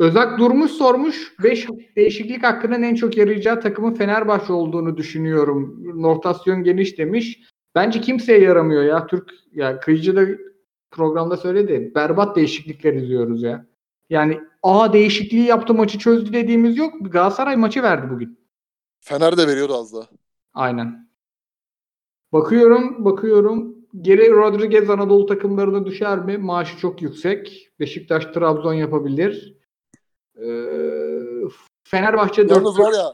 Özak Durmuş sormuş. 5 değişiklik hakkının en çok yarayacağı takımın Fenerbahçe olduğunu düşünüyorum. Rotasyon geniş demiş. Bence kimseye yaramıyor ya. Türk ya Kıyıcı da programda söyledi. Berbat değişiklikler izliyoruz ya. Yani a değişikliği yaptı maçı çözdü dediğimiz yok. Galatasaray maçı verdi bugün. Fener de veriyordu az daha. Aynen. Bakıyorum, bakıyorum. Geri Rodriguez Anadolu takımlarına düşer mi? Maaşı çok yüksek. Beşiktaş, Trabzon yapabilir. Ee, Fenerbahçe Yalnız 4 var ya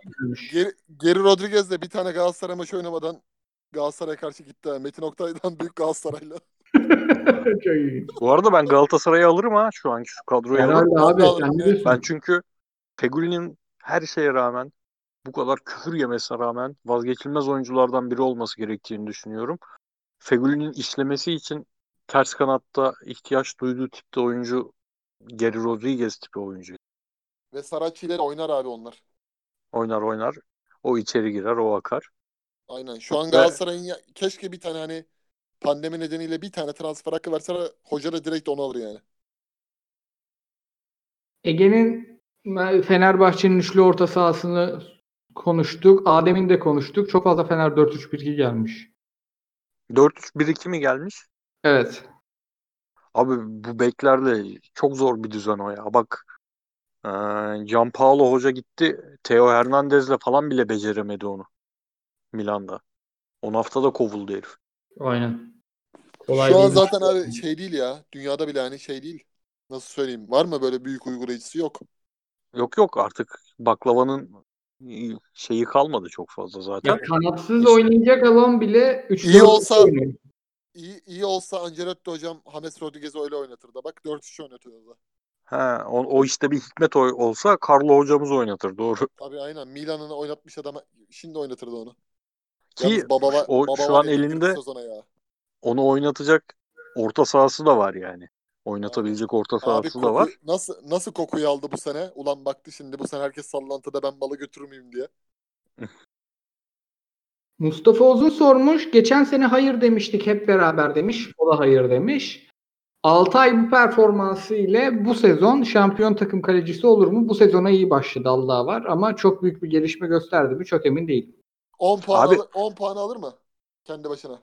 Geri, Geri Rodriguez de bir tane Galatasaray maçı oynamadan Galatasaray'a karşı gitti. Metin Oktay'dan büyük Galatasaray'la. Çok iyi. Bu arada ben Galatasaray'ı alırım ha şu anki şu kadroyu alırım. Herhalde abi. Sen ne evet. diyorsun? Ben çünkü Feguli'nin her şeye rağmen bu kadar küfür yemesine rağmen vazgeçilmez oyunculardan biri olması gerektiğini düşünüyorum. Feguli'nin işlemesi için ters kanatta ihtiyaç duyduğu tipte oyuncu Geri Rodriguez tipi oyuncu. Ve Saracchi ile oynar abi onlar. Oynar oynar. O içeri girer, o akar. Aynen. Şu an Galatasaray'ın ya- keşke bir tane hani pandemi nedeniyle bir tane transfer hakkı verse hoca da direkt onu alır yani. Ege'nin Fenerbahçe'nin üçlü orta sahasını konuştuk. Adem'in de konuştuk. Çok fazla Fener 4-3-1-2 gelmiş. 4-3-1-2 mi gelmiş? Evet. Abi bu beklerle çok zor bir düzen o ya. Bak eee Gianpaolo Hoca gitti. Theo Hernandez'le falan bile beceremedi onu. Milan'da. 10 haftada kovuldu herif. Aynen. Şu an değil. zaten abi şey değil ya. Dünyada bile hani şey değil. Nasıl söyleyeyim? Var mı böyle büyük uygulayıcısı? Yok. Yok yok artık baklavanın şeyi kalmadı çok fazla zaten. Ya kanatsız İşte. oynayacak alan bile 3 İyi olsa- oynuyor. İyi, iyi olsa Ancelotti hocam James Rodriguez'i öyle oynatır da. Bak 4-3 oynatıyor da. He, o, o işte bir hikmet oy- olsa Carlo hocamız oynatır doğru. Tabii aynen. Milan'ın oynatmış adam şimdi oynatırdı onu. Ki Yalnız baba, o baba şu an elinde onu oynatacak orta sahası da var yani. Oynatabilecek orta Abi sahası da koku, var. nasıl nasıl kokuyu aldı bu sene? Ulan baktı şimdi bu sene herkes sallantıda ben balı götürür müyüm diye. Mustafa Uzun sormuş. Geçen sene hayır demiştik hep beraber demiş. O da hayır demiş. Altay bu performansı ile bu sezon şampiyon takım kalecisi olur mu? Bu sezona iyi başladı Allah var ama çok büyük bir gelişme gösterdi mi? Çok emin değilim. 10 puan Abi- alır, 10 puan alır mı? Kendi başına.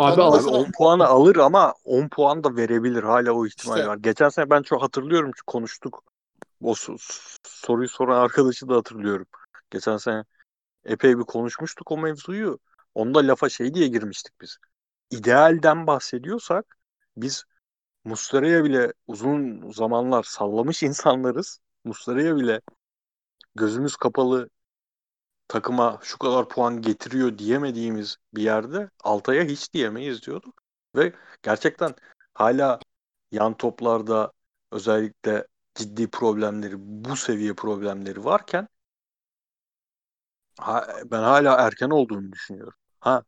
Abi Abi başına- 10 puanı alır ama 10 puan da verebilir. Hala o ihtimal İşte. var. Geçen sene ben çok hatırlıyorum çünkü konuştuk. O so- soruyu soran arkadaşı da hatırlıyorum. Geçen sene epey bir konuşmuştuk o mevzuyu. Onda lafa şey diye girmiştik biz. İdealden bahsediyorsak biz Muslera'ya bile uzun zamanlar sallamış insanlarız. Muslera'ya bile gözümüz kapalı takıma şu kadar puan getiriyor diyemediğimiz bir yerde Altay'a hiç diyemeyiz diyorduk. Ve gerçekten hala yan toplarda özellikle ciddi problemleri, bu seviye problemleri varken ha- ben hala erken olduğunu düşünüyorum. Ha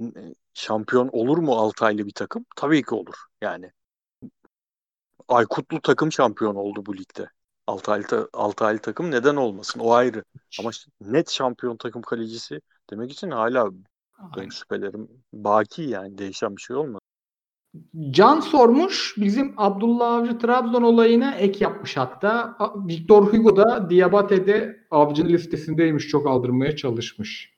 n- şampiyon olur mu Altaylı bir takım? Tabii ki olur. Yani Aykutlu takım şampiyon oldu bu ligde. Altaylı, ta- Altaylı takım neden olmasın? O ayrı. Ama net şampiyon takım kalecisi demek için hala benim şüphelerim baki yani değişen bir şey olmadı. Can sormuş. Bizim Abdullah Avcı Trabzon olayına ek yapmış hatta. Victor Hugo da Diabate'de avcı listesindeymiş. Çok aldırmaya çalışmış.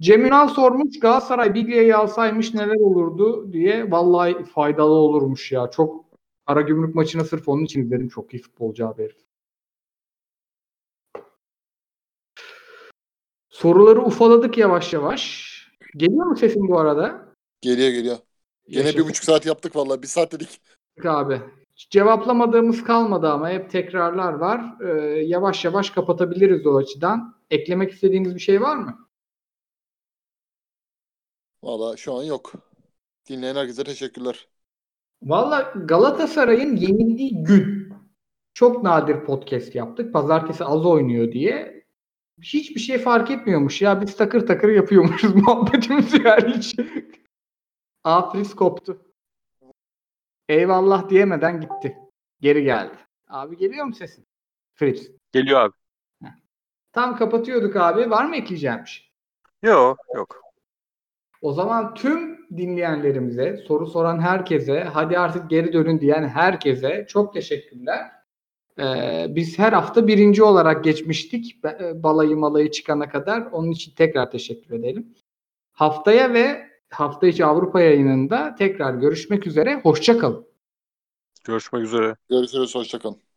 Cem Ünal sormuş. Galatasaray Biglia'yı alsaymış neler olurdu diye. Vallahi faydalı olurmuş ya. Çok Karagümrük maçını sırf onun için izledim. Çok iyi futbolcu abi herif. Soruları ufaladık yavaş yavaş. Geliyor mu sesim bu arada? Geliyor geliyor. Gene Yaşasın. bir buçuk saat yaptık vallahi. Bir saat dedik. abi. Cevaplamadığımız kalmadı ama hep tekrarlar var. Ee, yavaş yavaş kapatabiliriz o açıdan. Eklemek istediğiniz bir şey var mı? Valla şu an yok. Dinleyen herkese teşekkürler. Valla Galatasaray'ın yenildiği gün çok nadir podcast yaptık. Pazartesi az oynuyor diye. Hiçbir şey fark etmiyormuş ya. Biz takır takır yapıyormuşuz muhabbetimiz yani hiç. Afris koptu. Eyvallah diyemeden gitti. Geri geldi. Abi geliyor mu sesin? Fritz. Geliyor abi. Tam kapatıyorduk abi. Var mı ekleyeceğim bir şey? Yok yok. O zaman tüm dinleyenlerimize, soru soran herkese, hadi artık geri dönün diyen herkese çok teşekkürler. Ee, biz her hafta birinci olarak geçmiştik. E, Balayı malayı çıkana kadar. Onun için tekrar teşekkür edelim. Haftaya ve hafta içi Avrupa yayınında tekrar görüşmek üzere. Hoşça kalın. Görüşmek üzere. Görüşürüz. Hoşçakalın.